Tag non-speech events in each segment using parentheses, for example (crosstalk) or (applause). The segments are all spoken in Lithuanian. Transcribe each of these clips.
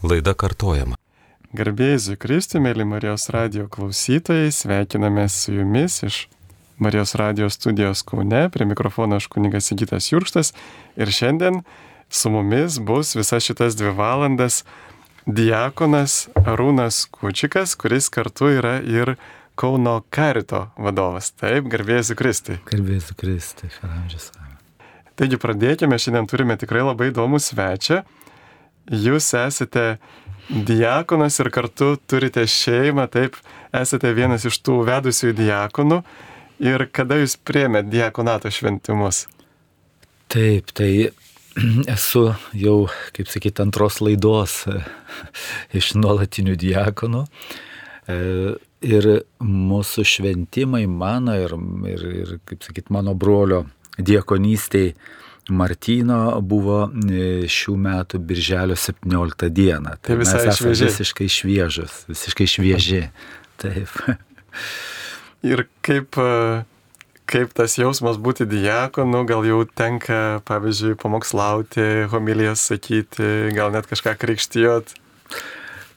Laida kartojama. Garbėjai Kristui, mėly Marijos radio klausytojai, sveikiname su jumis iš Marijos radio studijos Kaune, prie mikrofono aš kunigas Sigitas Jurštas ir šiandien su mumis bus visas šitas dvi valandas diakonas Arūnas Kučikas, kuris kartu yra ir Kauno karito vadovas. Taip, garbėjai Kristui. Garbėjai Kristui, šaramžės. Taigi pradėkime, šiandien turime tikrai labai įdomų svečią jūs esate diakonas ir kartu turite šeimą, taip, esate vienas iš tų vedusių diakonų. Ir kada jūs priemėt diakonato šventimus? Taip, tai (clears throat) esu jau, kaip sakyti, antros laidos iš nuolatinių diakonų. E, ir mūsų šventimai mano ir, ir, ir kaip sakyti, mano brolio diakonystėje Martino buvo e, šių metų birželio 17 dieną. Tai, tai visai mes esame visiškai šviežus, visiškai švieži. (laughs) Taip. Ir kaip, e, kaip tas jausmas būti diakonu, gal jau tenka, pavyzdžiui, pamokslauti, homilijas sakyti, gal net kažką krikštijot?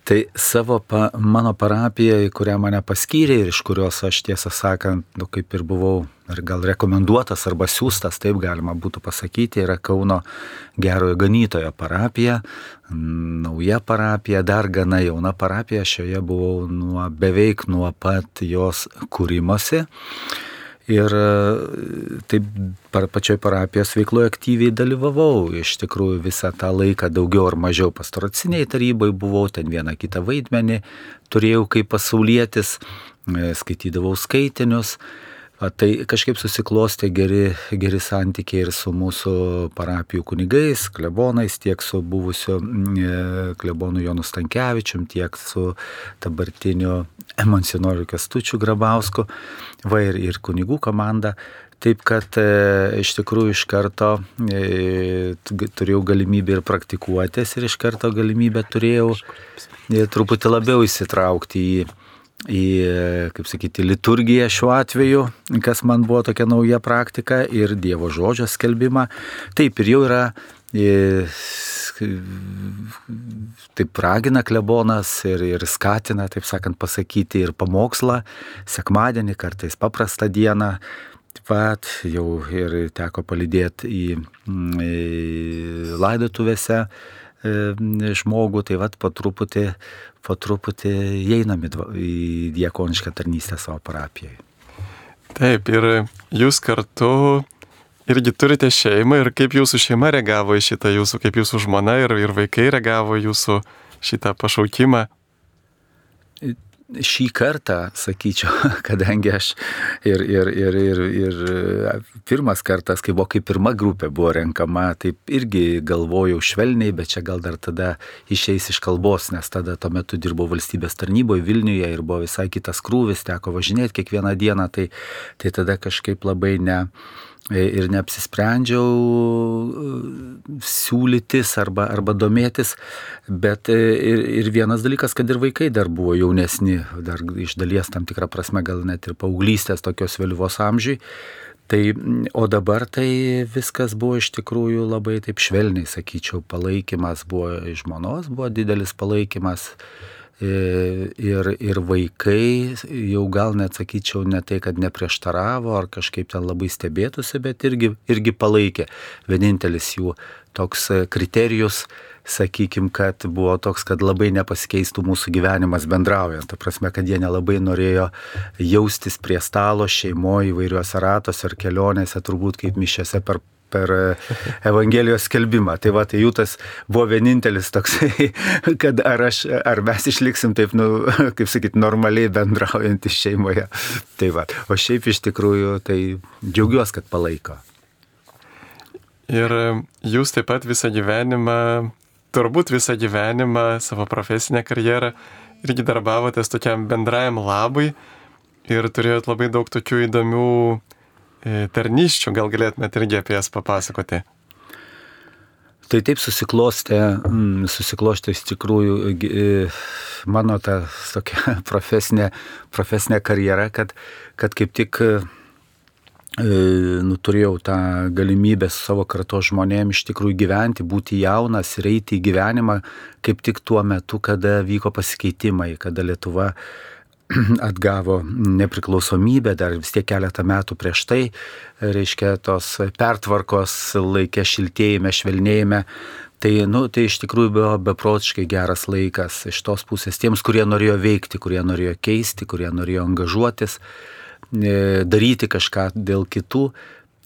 Tai savo, pa, mano parapija, į kurią mane paskyrė ir iš kurios aš tiesą sakant, nu, kaip ir buvau, ar gal rekomenduotas arba siūstas, taip galima būtų pasakyti, yra Kauno gerojo ganytojo parapija, nauja parapija, dar gana jauna parapija, šioje buvau nuo, beveik nuo pat jos kūrimosi. Ir e, taip par pačioj parapijos veikloje aktyviai dalyvavau. Iš tikrųjų visą tą laiką daugiau ar mažiau pastoraciniai tarybai buvau, ten vieną kitą vaidmenį turėjau kaip pasaulietis, e, skaitydavau skaitinius. Tai kažkaip susiklostė geri, geri santykiai ir su mūsų parapijų kunigais, klebonais, tiek su buvusiu e, klebonu Jonu Stankievičium, tiek su dabartiniu Emansionoriu Kestučiu Grabausku, va ir, ir kunigų komanda. Taip kad e, iš tikrųjų iš karto e, turėjau galimybę ir praktikuotis ir iš karto galimybę turėjau e, truputį labiau įsitraukti į į, kaip sakyti, liturgiją šiuo atveju, kas man buvo tokia nauja praktika ir Dievo žodžio skelbimą. Taip ir jau yra, taip ragina klebonas ir, ir skatina, taip sakant, pasakyti ir pamokslą, sekmadienį, kartais paprastą dieną. Taip pat jau ir teko palydėti į, į laidotuvėse žmogų, tai vad po truputį po truputį įeinam į diekonišką tarnystę savo parapijoje. Taip, ir jūs kartu irgi turite šeimą ir kaip jūsų šeima reagavo į šitą jūsų, kaip jūsų žmona ir, ir vaikai reagavo į jūsų šitą pašaukimą šį kartą, sakyčiau, (laughs) kadangi aš ir, ir, ir, ir, ir pirmas kartas, kai buvo kaip pirma grupė buvo renkama, taip irgi galvojau švelniai, bet čia gal dar tada išeis iš kalbos, nes tada tuo metu dirbau valstybės tarnyboje Vilniuje ir buvo visai kitas krūvis, teko važinėti kiekvieną dieną, tai, tai tada kažkaip labai ne E, ir neapsisprendžiau e, siūlytis arba, arba domėtis, bet e, ir, ir vienas dalykas, kad ir vaikai dar buvo jaunesni, dar iš dalies tam tikrą prasme gal net ir paauglystės tokios vėlyvos amžiai. Tai, o dabar tai viskas buvo iš tikrųjų labai taip švelniai, sakyčiau, palaikymas buvo iš žmonos, buvo didelis palaikymas ir, ir vaikai jau gal net sakyčiau ne tai, kad neprieštaravo ar kažkaip ten labai stebėtųsi, bet irgi, irgi palaikė. Vienintelis jų toks kriterijus, sakykime, kad buvo toks, kad labai nepasikeistų mūsų gyvenimas bendraujant. Ta prasme, kad jie nelabai norėjo jaustis prie stalo šeimoje įvairiuose ratuose ar kelionėse, turbūt kaip mišiose per per e, Evangelijos skelbimą. Tai va, tai jų tas buvo vienintelis toksai, (laughs) kad ar, aš, ar mes išliksim taip, nu, (laughs) kaip sakyti, normaliai bendraujantys šeimoje. Tai va, o šiaip iš tikrųjų, tai džiaugiuosi, kad palaiko. Ir e, jūs taip pat visą gyvenimą, turbūt visą gyvenimą, savo profesinę karjerą irgi darbavotės tokiam bendrajam labui ir turėjot labai daug tokių įdomių tarnyščių, gal galėtumėte irgi apie jas papasakoti? Tai taip susiklostė, mm, susiklostė iš tikrųjų e, mano ta tokia (laughs) profesinė, profesinė karjera, kad, kad kaip tik nu, turėjau tą galimybę su savo karto žmonėm iš tikrųjų gyventi, būti jaunas ir eiti į gyvenimą kaip tik tuo metu, kada vyko pasikeitimai, kada Lietuva (clears throat) atgavo nepriklausomybę, dar vis tiek keletą metų prieš tai, reiškia, tos pertvarkos laikė šiltėjime, švelnėjime. Tai, nu, tai iš tikrųjų buvo beprotiškai geras laikas iš tos pusės tiems, kurie norėjo veikti, kurie norėjo keisti, kurie norėjo angažuotis, e, daryti kažką dėl kitų.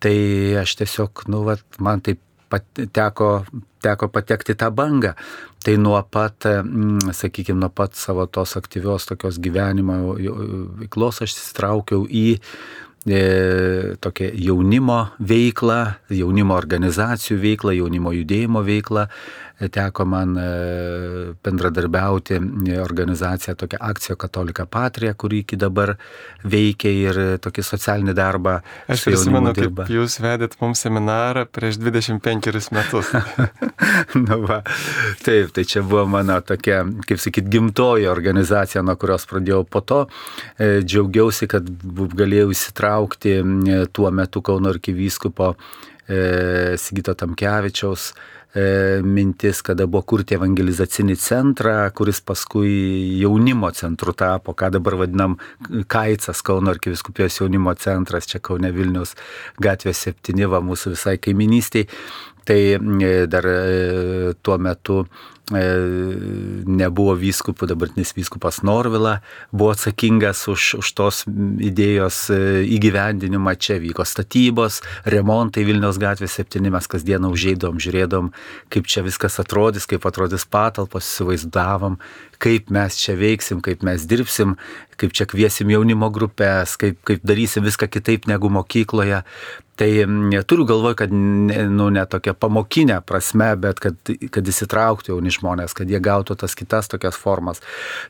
Tai aš tiesiog, nu, vat, man taip teko, teko patekti tą bangą. Tai nuo pat, mm, sakykime, nuo pat savo tos aktyvios tokios gyvenimo veiklos aš įsitraukiau į e, tokią jaunimo veiklą, jaunimo organizacijų veiklą, jaunimo judėjimo veiklą teko man e, bendradarbiauti organizacija tokia akcija Katolika Patrija, kuri iki dabar veikia ir tokį socialinį darbą. Aš prisimenu, kaip jūs vedėt mums seminarą prieš 25 metus. (laughs) nu va, taip, tai čia buvo mano tokia, kaip sakyt, gimtoji organizacija, nuo kurios pradėjau po to. E, džiaugiausi, kad galėjau įsitraukti tuo metu Kauno arkivyskupo e, Sigito Tamkevičiaus E, mintis, kada buvo kurti evangelizacinį centrą, kuris paskui jaunimo centru tapo, ką dabar vadinam Kaicas, Kauno arkiviskupijos jaunimo centras, čia Kaune Vilnius gatvė 7, va mūsų visai kaiminystiai. Tai e, dar e, tuo metu E, nebuvo vyskupų, dabartinis vyskupas Norvila buvo atsakingas už, už tos idėjos e, įgyvendinimą. Čia vyko statybos, remontai Vilniaus gatvės 7, mes kasdieną užžeidom, žiūrėdom, kaip čia viskas atrodys, kaip atrodys patalpos, įsivaizdavom, kaip mes čia veiksim, kaip mes dirbsim, kaip čia kviesim jaunimo grupės, kaip, kaip darysim viską kitaip negu mokykloje. Tai turiu galvoj, kad nu, ne tokia pamokinė prasme, bet kad, kad įsitrauktų jauni žmonės, kad jie gautų tas kitas tokias formas.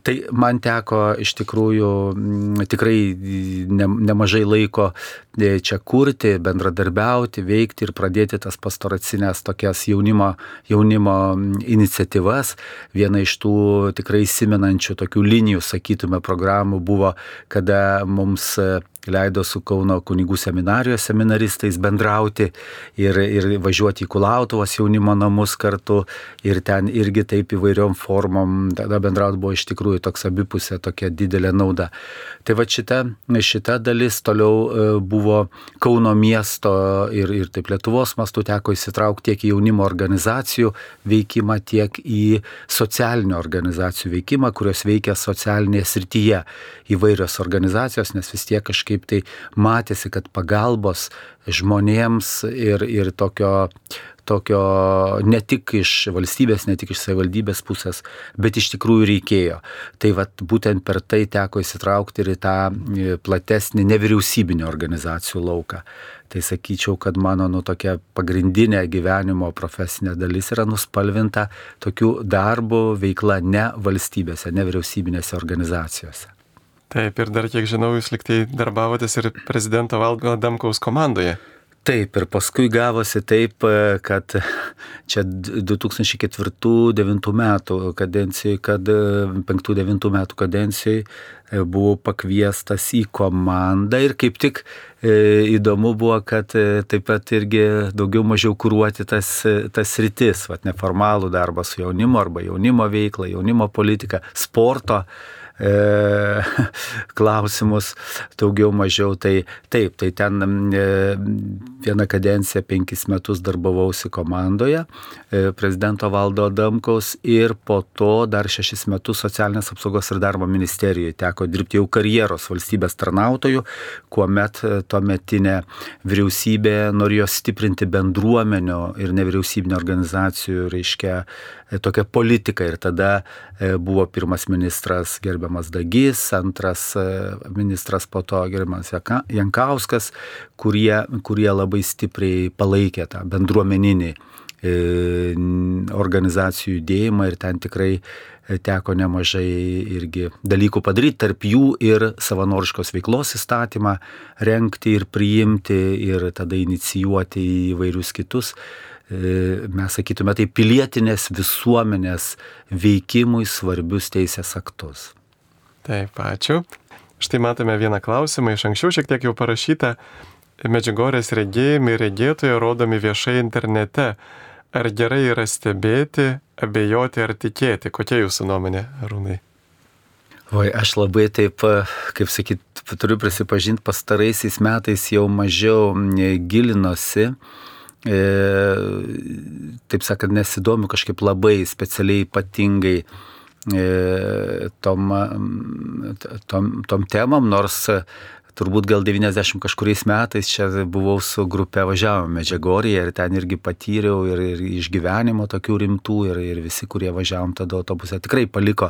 Tai man teko iš tikrųjų tikrai ne, nemažai laiko e, čia kurti, bendradarbiauti, veikti ir pradėti tas pastoracinės tokias jaunimo, jaunimo iniciatyvas. Viena iš tų tikrai įsimenančių tokių linijų, sakytume, programų buvo, kada mums leido su Kauno kunigų seminarijos seminaristais bendrauti ir, ir važiuoti į Kulautuvos jaunimo namus kartu ir ten irgi taip įvairiom formom, tada bendrauti buvo iš tikrųjų toks abipusė tokia didelė nauda. Tai va šita, šita dalis toliau e, buvo Kauno miesto ir, ir taip Lietuvos mastu teko įsitraukti tiek į jaunimo organizacijų veikimą, tiek į socialinių organizacijų veikimą, kurios veikia socialinėje srityje. Įvairios organizacijos, nes vis tiek kažkaip kažkaip tai matėsi, kad pagalbos žmonėms ir, ir tokio, tokio ne tik iš valstybės, ne tik iš savivaldybės pusės, bet iš tikrųjų reikėjo. Tai vat, būtent per tai teko įsitraukti ir į tą e, platesnį nevyriausybinio organizacijų lauką. Tai sakyčiau, kad mano nu, tokia pagrindinė gyvenimo profesinė dalis yra nuspalvinta tokių darbų veikla ne valstybėse, nevyriausybinėse organizacijose. Taip, ir dar kiek žinau, jūs liktai darbavotės ir prezidento Valdo Damkaus komandoje. Taip, ir paskui gavosi taip, e, kad čia 2004-2009 metų kadencijai, kad 5-2009 e, metų kadencijai e, buvau pakviestas į komandą ir kaip tik įdomu buvo, kad taip pat irgi daugiau mažiau kūruoti tas, tas rytis, vat, neformalų darbą su jaunimu arba jaunimo veikla, jaunimo politika, sporto e, (laughs) klausimus, daugiau mažiau. Tai taip, tai ten e, vieną kadenciją penkis metus darbavausi komandoje e, prezidento valdo Damkaus ir po to dar šešis metus socialinės apsaugos ir darbo ministerijoje teko dirbti jau karjeros valstybės tarnautojų, kuomet e, tuometinė vyriausybė norėjo stiprinti bendruomenių ir nevyriausybinio organizacijų, reiškia, e, tokią politiką ir tada e, buvo pirmas ministras gerbiamas Dagys, antras e, ministras po to gerbiamas Jankauskas, kurie, kurie labai stipriai palaikė tą bendruomeninį organizacijų judėjimą. Ir ten tikrai teko nemažai irgi dalykų padaryti, tarp jų ir savanoriškos veiklos įstatymą renkti ir priimti ir tada inicijuoti įvairius kitus mes sakytume tai pilietinės visuomenės veikimui svarbius teisės aktus. Taip, ačiū. Štai matome vieną klausimą, iš anksčiau šiek tiek jau parašyta. medžiagorės regėjimai regėtoje rodomi viešai internete. Ar gerai yra stebėti, abejoti ar tikėti? Kokia jūsų nuomonė, Rūnai? Oi, aš labai taip, kaip sakyt, turiu prisipažinti, pastaraisiais metais jau mažiau gilinosi. E, taip sakant, nesidomiu kažkaip labai specialiai ypatingai e, tom, tom, tom temam, nors turbūt gal 90 kažkuriais metais čia buvau su grupe važiavom Medžiagoriją ir ten irgi patyriau ir, ir išgyvenimo tokių rimtų ir, ir visi, kurie važiavom tada autobuse, tikrai paliko,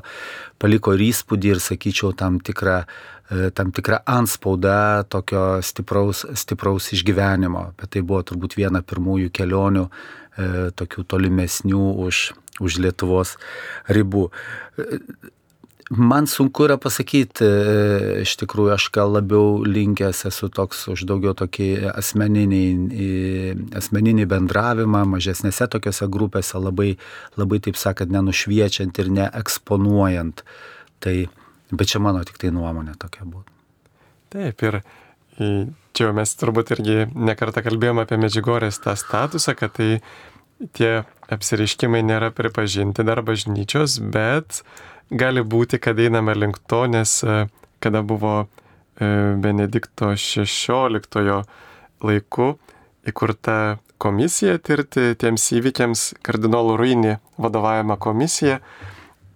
paliko ir įspūdį ir, sakyčiau, tam tikrą e, tam tikrą anspaudą tokio stipraus, stipraus išgyvenimo. Bet tai buvo turbūt viena pirmųjų kelionių, e, tokių tolimesnių už, už Lietuvos ribų. E, Man sunku yra pasakyti, e, iš tikrųjų aš gal labiau linkęs esu toks už daugiau tokį asmeninį, asmeninį bendravimą, mažesnėse tokiose grupėse, labai, labai taip sakant, nenušviečiant ir neeksponuojant. Tai, bet čia mano tik tai nuomonė tokia būtų. Taip, ir čia mes turbūt irgi nekartą kalbėjome apie medžiagorės tą statusą, kad tai tie apsiriškimai nėra pripažinti dar bažnyčios, bet gali būti, kad einame link to, nes e, kada buvo e, Benedikto XVI laiku įkurta komisija tirti tiems įvykiams, kardinolų Ruinį vadovavimą komisiją.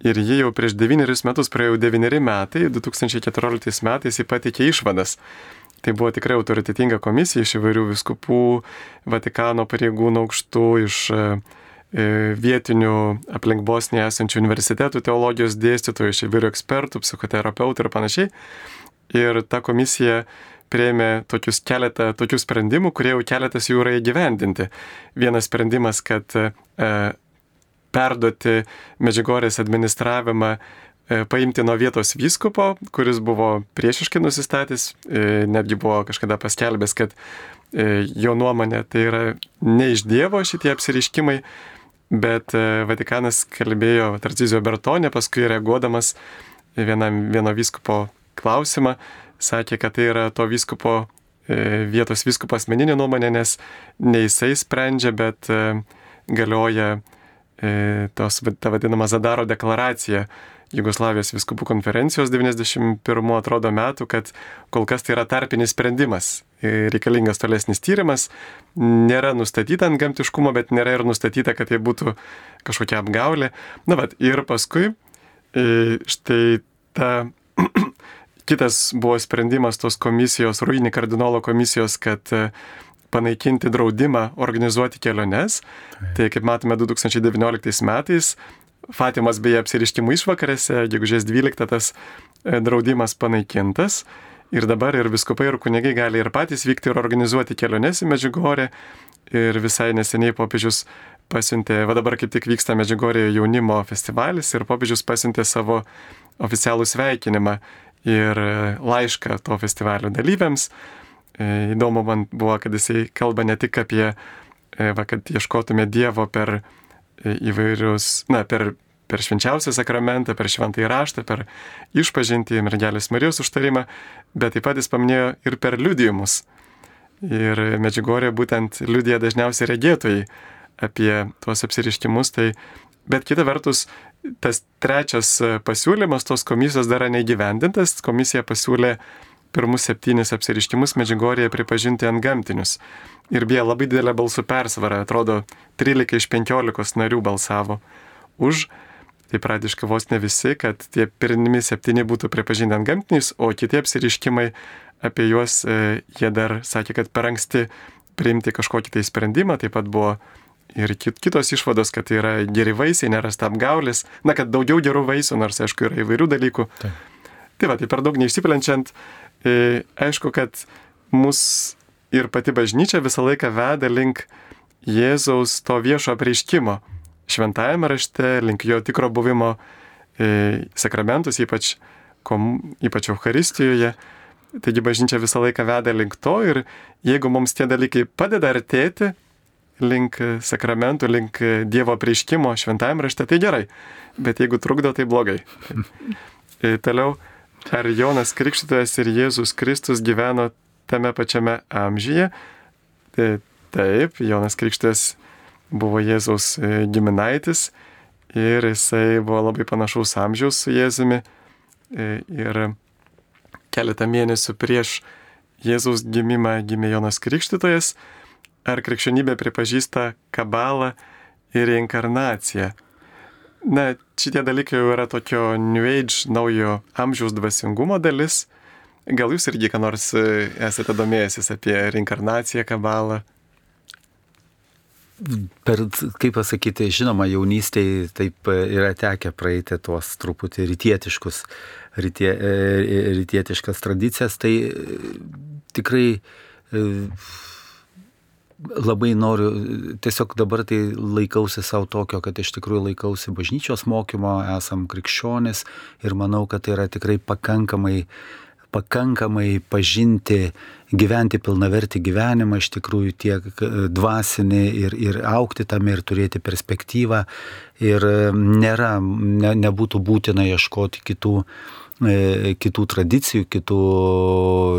Ir ji jau prieš devynerius metus, praėjo devyneri metai, 2014 metais jį patikė išvadas. Tai buvo tikrai autoritetinga komisija iš įvairių viskupų, Vatikano pareigūnų aukštų, iš uh, E, vietinių aplink Bosniją esančių universitetų teologijos dėstytojų, iš įvairių ekspertų, psichoterapeutų ir panašiai. Ir ta komisija prieimė tokius keletą tokių sprendimų, kurie jau keletas jų yra įgyvendinti. Vienas sprendimas, kad e, perduoti medžiagorės administravimą e, paimti nuo vietos vyskupo, kuris buvo priešiškai nusistatęs, e, netgi buvo kažkada paskelbęs, kad e, jo nuomonė tai yra ne iš Dievo šitie apsiriškimai, bet Vatikanas kalbėjo Tarcizijo Bertonė, paskui reaguodamas vienam, vieno vyskupo klausimą, sakė, kad tai yra to vyskupo, vietos vyskupo asmeninė nuomonė, nes ne jisai sprendžia, bet galioja tos, ta vadinama Zadaro deklaracija Jugoslavijos viskupų konferencijos 91 atrodo metų, kad kol kas tai yra tarpinis sprendimas reikalingas tolesnis tyrimas. Nėra nustatyta ant gamtiškumo, bet nėra ir nustatyta, kad tai būtų kažkokia apgaulė. Na, bet ir paskui e, štai ta (clears throat) kitas buvo sprendimas tos komisijos, Ruinį kardinolo komisijos, kad e, panaikinti draudimą organizuoti keliones. Tai kaip matome 2019 metais, Fatimas beje apsiriškimų išvakarėse, gegužės 12 tas e, draudimas panaikintas. Ir dabar ir viskupai, ir kunigai gali ir patys vykti ir organizuoti keliones į Medžiugorę. Ir visai neseniai popiežius pasiuntė, va dabar kaip tik vyksta Medžiugorėje jaunimo festivalis ir popiežius pasiuntė savo oficialų sveikinimą ir laišką to festivalio dalyviams. E, įdomu man buvo, kad jisai kalba ne tik apie, e, va, kad ieškotume Dievo per e, įvairius, na, per per švenčiausią sakramentą, per šventąjį raštą, per išpažinti mergelės Marijos užtarimą, bet taip pat jis paminėjo ir per liudijimus. Ir Medžiugorė būtent liudija dažniausiai regėtojai apie tuos apsiriškimus, tai bet kita vertus, tas trečias pasiūlymas tos komisijos dar neįgyvendintas, komisija pasiūlė pirmus septynis apsiriškimus Medžiugorėje pripažinti ant gamtinius. Ir beje, labai didelė balsų persvara, atrodo, 13 iš 15 narių balsavo už, tai pradiškai vos ne visi, kad tie pirmimi septyni būtų pripažinti ant gamtiniais, o kiti apsiriškimai apie juos e, jie dar sakė, kad per anksti priimti kažkokį tai sprendimą, taip pat buvo ir kitos išvados, kad tai yra geri vaisiai, nerasta apgaulis, na, kad daugiau gerų vaisių, nors aišku yra įvairių dalykų. Taip. Tai va, tai per daug neišsiplenčiant, aišku, kad mus ir pati bažnyčia visą laiką veda link Jėzaus to viešo apreiškimo šventajame rašte, link jo tikro buvimo e, sakramentus, ypač, kom, ypač Euharistijoje. Taigi bažnyčia visą laiką veda link to ir jeigu mums tie dalykai padeda artėti link sakramentų, link Dievo prieškimo šventajame rašte, tai gerai. Bet jeigu trukdo, tai blogai. (laughs) E, toliau, ar Jonas Krikštytojas ir Jėzus Kristus gyveno tame pačiame amžyje. Tai taip, Jonas Krikštas buvo Jėzaus e, giminaitis ir jisai buvo labai panašaus amžiaus su Jėzumi. E, ir keletą mėnesių prieš Jėzaus gimimą gimė Jonas Krikštytojas. Ar krikščionybė pripažįsta kabalą ir reinkarnaciją? Na, šitie dalykai jau yra tokio New Age naujo amžiaus dvasingumo dalis. Gal jūs irgi ką nors e, esate domėjęsis apie reinkarnaciją, kabalą? Per, kaip pasakyti, žinoma, jaunystėje taip e, yra tekę praeiti tuos truputį rytietiškus, rytie, e, rytietiškas tradicijas, tai tikrai labai noriu, tiesiog dabar tai laikausi savo tokio, kad iš tikrųjų laikausi bažnyčios mokymo, esam krikščionis ir manau, kad tai yra tikrai pakankamai pakankamai pažinti, gyventi pilnavertį gyvenimą, iš tikrųjų tiek dvasinį ir, ir aukti tame ir turėti perspektyvą. Ir nėra, ne, nebūtų būtina ieškoti kitų E, kitų tradicijų, kitų,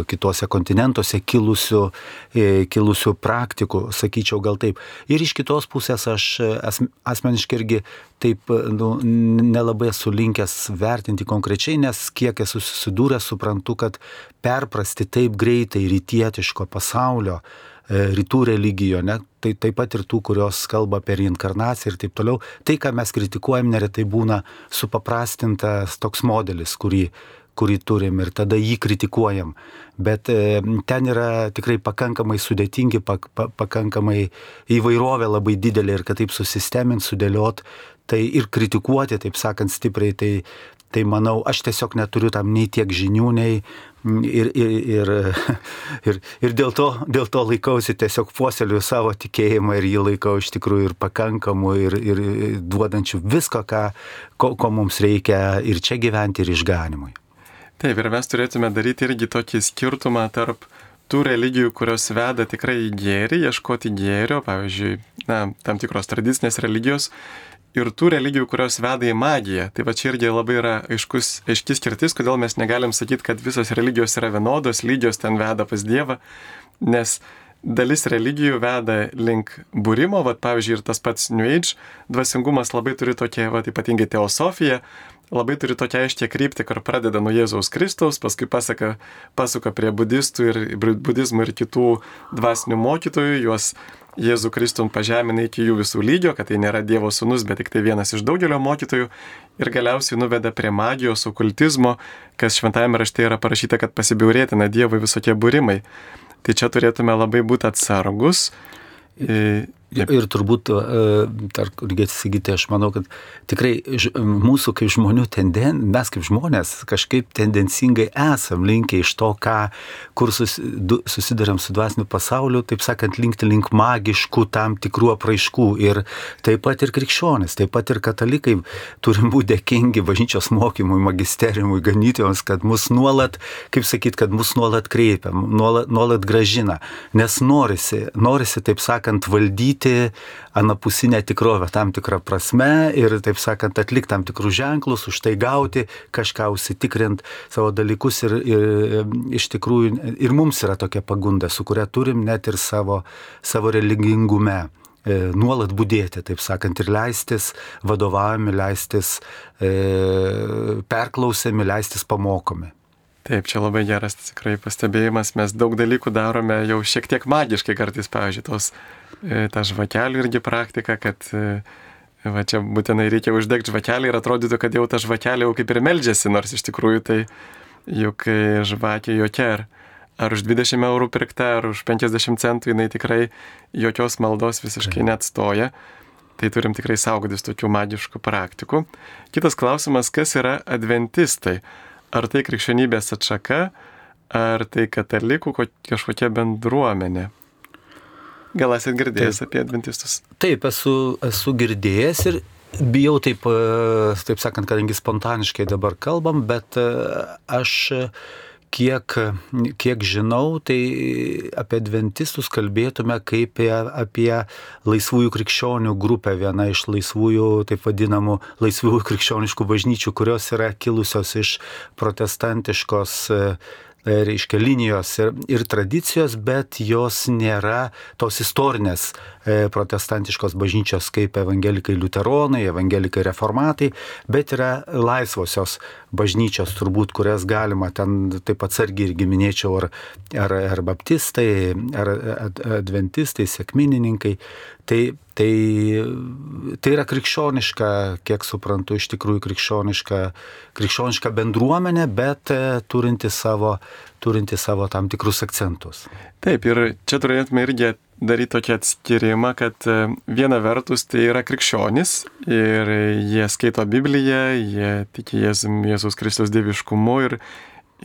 kitose kontinentuose kilusių, e, kilusių praktikų, sakyčiau gal taip. Ir iš kitos pusės aš asmeniškai irgi taip nu, nelabai esu linkęs vertinti konkrečiai, nes kiek esu susidūręs, suprantu, kad perprasti taip greitai rytietiško pasaulio, E, rytų religijų, ne, tai taip pat ir tų, kurios kalba apie reinkarnaciją ir taip toliau. Tai, ką mes kritikuojam, neretai būna supaprastintas toks modelis, kurį, kurį turim ir tada jį kritikuojam. Bet e, ten yra tikrai pakankamai sudėtingi, pak, pa, pakankamai įvairovė labai didelė ir kad taip susistemint, sudėliot, tai ir kritikuoti, taip sakant, stipriai, tai, tai manau, aš tiesiog neturiu tam nei tiek žinių, nei, Ir, ir, ir, (laughs) ir, ir dėl, to, dėl to laikausi tiesiog puoseliu savo tikėjimą ir jį laikau iš tikrųjų ir pakankamu ir, ir duodančiu visko, ką, ko, ko mums reikia ir čia gyventi, ir išganimui. Taip, ir mes turėtume daryti irgi tokį skirtumą tarp tų religijų, kurios veda tikrai į gėrį, ieškoti gėrio, pavyzdžiui, na, tam tikros tradicinės religijos ir tų religijų, kurios veda į magiją. Tai va čia irgi labai yra aiškus, aiškis skirtis, kodėl mes negalim sakyti, kad visos religijos yra vienodos, lygios ten veda pas Dievą, nes dalis religijų veda link būrimo, va pavyzdžiui, ir tas pats New Age dvasingumas labai turi tokia, va ypatingai teosofija, labai turi tokia aiškiai krypti, kur pradeda nuo Jėzaus Kristaus, paskui pasaka, pasuka prie budistų ir budizmų ir kitų dvasinių mokytojų, juos Jėzų Kristum pažemina iki jų visų lygio, kad tai nėra Dievo sūnus, bet tik tai vienas iš daugelio mokytojų ir galiausiai nuveda prie magijos, okultizmo, kas šventajame rašte yra parašyta, kad pasibiurėtina Dievui visokie būrimai. Tai čia turėtume labai būti atsargus. Yep. Ir turbūt, dar reikia atsisigyti, aš manau, kad tikrai mūsų kaip žmonių tenden, mes kaip žmonės kažkaip tendencingai esam linkę iš to, ką, kur susidurėm su dvasiniu pasauliu, taip sakant, linkti link magiškų tam tikrų apraiškų. Ir taip pat ir krikščionis, taip pat ir katalikai turim būti dėkingi bažnyčios mokymui, magisteriumui, ganytojams, kad mus nuolat, kaip sakyt, kad mus nuolat kreipiam, nuolat, nuolat gražina. Nes norisi, norisi, taip sakant, valdyti matyti anapusinę tikrovę tam tikrą prasme ir, taip sakant, atlikti tam tikrus ženklus, už tai gauti, kažką užsitikrinti savo dalykus ir, ir iš tikrųjų ir mums yra tokia pagunda, su kuria turim net ir savo, savo religingume e, nuolat būdėti, taip sakant, ir leistis vadovavimi, leistis e, perklausiami, leistis pamokomi. Taip, čia labai geras tikrai pastebėjimas, mes daug dalykų darome jau šiek tiek magiškai kartais, pavyzdžiui, tos tą žvakelių irgi praktiką, kad e, va čia būtinai reikia uždegti žvakelį ir atrodytų, kad jau ta žvakelė jau kaip ir meldžiasi, nors iš tikrųjų tai juk e, žvakė jokia ar, ar už 20 eurų pirkta, ar už 50 centų jinai tikrai jokios maldos visiškai neatstoja. Tai turim tikrai saugotis tokių magiškų praktikų. Kitas klausimas, kas yra adventistai? Ar tai krikščionybės atšaka, ar tai katalikų kažkokia bendruomenė? Gal esate girdėjęs taip, apie adventistus? Taip, esu, esu girdėjęs ir bijau taip, e, taip sakant, kadangi spontaniškai dabar kalbam, bet e, aš kiek, kiek žinau, tai apie adventistus kalbėtume kaip apie, apie laisvųjų krikščionių grupę, viena iš laisvųjų, taip vadinamų, laisvųjų krikščioniškų bažnyčių, kurios yra kilusios iš protestantiškos reiškia, linijos ir, ir tradicijos, bet jos nėra tos istorinės e, protestantiškos bažnyčios kaip evangelikai liuteronai, evangelikai reformatai, bet yra laisvosios bažnyčios turbūt, kurias galima ten taip atsargiai irgi minėčiau, ar, ar, ar baptistai, ar adventistai, sėkminininkai. Tai, tai, tai yra krikščioniška, kiek suprantu, iš tikrųjų krikščioniška, krikščioniška bendruomenė, bet e, turinti savo, turinti savo tam tikrus akcentus. Taip, ir čia turėtume irgi daryti tokį atskirimą, kad e, viena vertus tai yra krikščionis ir jie skaito Bibliją, jie tiki Jėzus Kristus dieviškumu ir,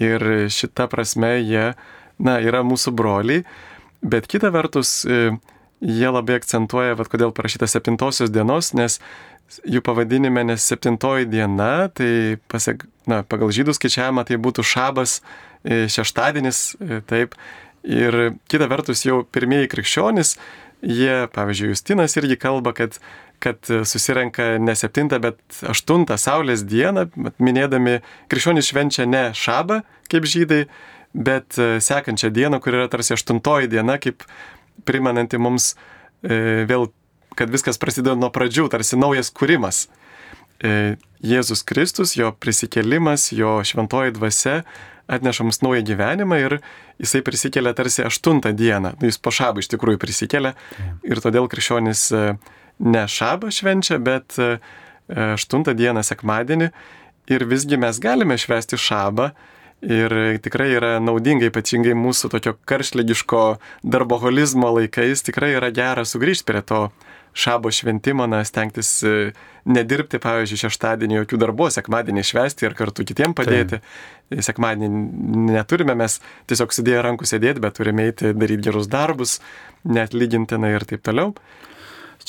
ir šita prasme jie, na, yra mūsų broliai, bet kita vertus, e, jie labai akcentuoja, vad kodėl parašyta septintosios dienos, nes jų pavadinime, nes septintoji diena, tai pasiek, na, pagal žydų skaičiavimą tai būtų šabas e, šeštadienis, taip. Ir kita vertus jau pirmieji krikščionys, jie, pavyzdžiui, Justinas irgi kalba, kad, kad susirenka ne septintą, bet aštuntą Saulės dieną, minėdami, krikščionys švenčia ne šabą, kaip žydai, bet e, sekančią dieną, kur yra tarsi aštuntoji diena, kaip primenanti mums e, vėl, kad viskas prasideda nuo pradžių, tarsi naujas kūrimas. E, Jėzus Kristus, jo prisikėlimas, jo šventoji dvasia atneša mums naują gyvenimą ir jisai prisikelia tarsi aštuntą dieną. Nu, jis po šabą iš tikrųjų prisikelia ir todėl krikščionis e, ne šabą švenčia, bet e, aštuntą dieną sekmadienį ir visgi mes galime švesti šabą Ir tikrai yra naudinga, ypatingai mūsų tokio karšlygiško darboholizmo laikais, tikrai yra gera sugrįžti prie to šabo šventimo, na, stengtis e, nedirbti, pavyzdžiui, šeštadienį jokių darbų, sekmadienį švesti ir kartu kitiem padėti. Tai. Sekmadienį neturime mes tiesiog sudėję rankų sėdėti, bet turime eiti daryti gerus darbus, net lygintinai ir taip toliau.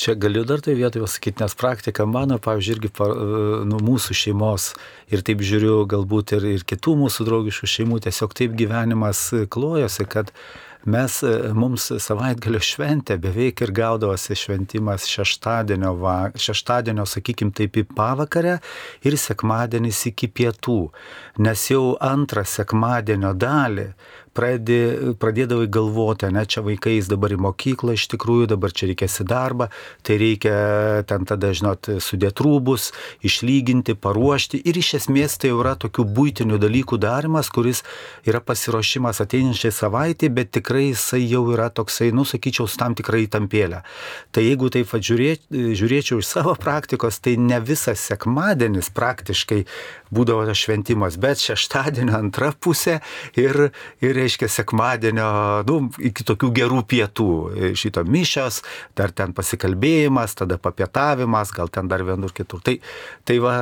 Čia galiu dar tai vietoje pasakyti, nes praktika mano, pavyzdžiui, irgi par, e, nu, mūsų šeimos ir taip žiūriu galbūt ir, ir kitų mūsų draugiškų šeimų, tiesiog taip gyvenimas klojosi, kad mes, e, mums savaitgalio šventė beveik ir gaudavosi šventimas šeštadienio, va, šeštadienio sakykim taip, į pavakarę ir sekmadienis iki pietų, nes jau antrą sekmadienio dalį pradė, pradėdavai galvoti, ne, čia vaikais dabar į mokyklą iš tikrųjų, dabar čia reikės į darbą, tai reikia ten tada, žinot, sudėti rūbus, išlyginti, paruošti ir iš esmės tai yra tokių būtinių dalykų darimas, kuris yra pasiruošimas ateinančiai savaitė, bet tikrai jisai jau yra toksai, nu, sakyčiau, su tam tikrai įtampėlė. Tai jeigu taip žiūrė, žiūrėčiau iš savo praktikos, tai ne visas sekmadienis praktiškai būdavo tas šventimas, bet šeštadienio antra pusė ir, ir reiškia sekmadienio, nu, iki tokių gerų pietų. Šito mišios, dar ten pasikalbėjimas, tada papietavimas, gal ten dar vienur kitur. Tai, tai va,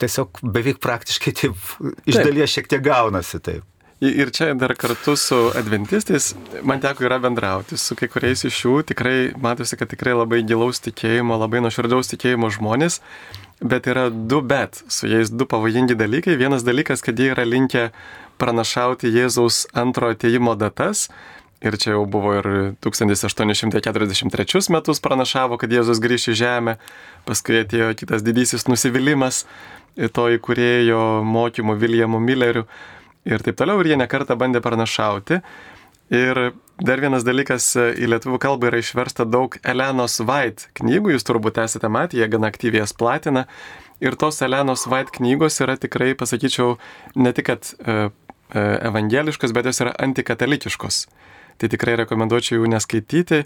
tiesiog beveik praktiškai taip iš dalies šiek tiek gaunasi taip. Ir čia dar kartu su adventistais man teko yra bendrauti su kai kuriais iš jų, tikrai matosi, kad tikrai labai gilaus tikėjimo, labai nuoširdaus tikėjimo žmonės, bet yra du bet, su jais du pavojingi dalykai. Vienas dalykas, kad jie yra linkę pranašauti Jėzaus antro ateimo datas. Ir čia jau buvo ir 1843 metus pranašavo, kad Jėzus grįš į žemę, paskui atėjo kitas didysis nusivylimas to įkurėjo mokymų Viljamu Milleriu ir taip toliau, ir jie nekartą bandė pranašauti. Ir dar vienas dalykas, į lietuvių kalbą yra išversta daug Elenos White knygų, jūs turbūt esate matę, jie gana aktyviai jas platina. Ir tos Elenos White knygos yra tikrai, pasakyčiau, ne tik, kad e, E, evangeliškos, bet jos yra antikatalikiškos. Tai tikrai rekomenduočiau jų neskaityti.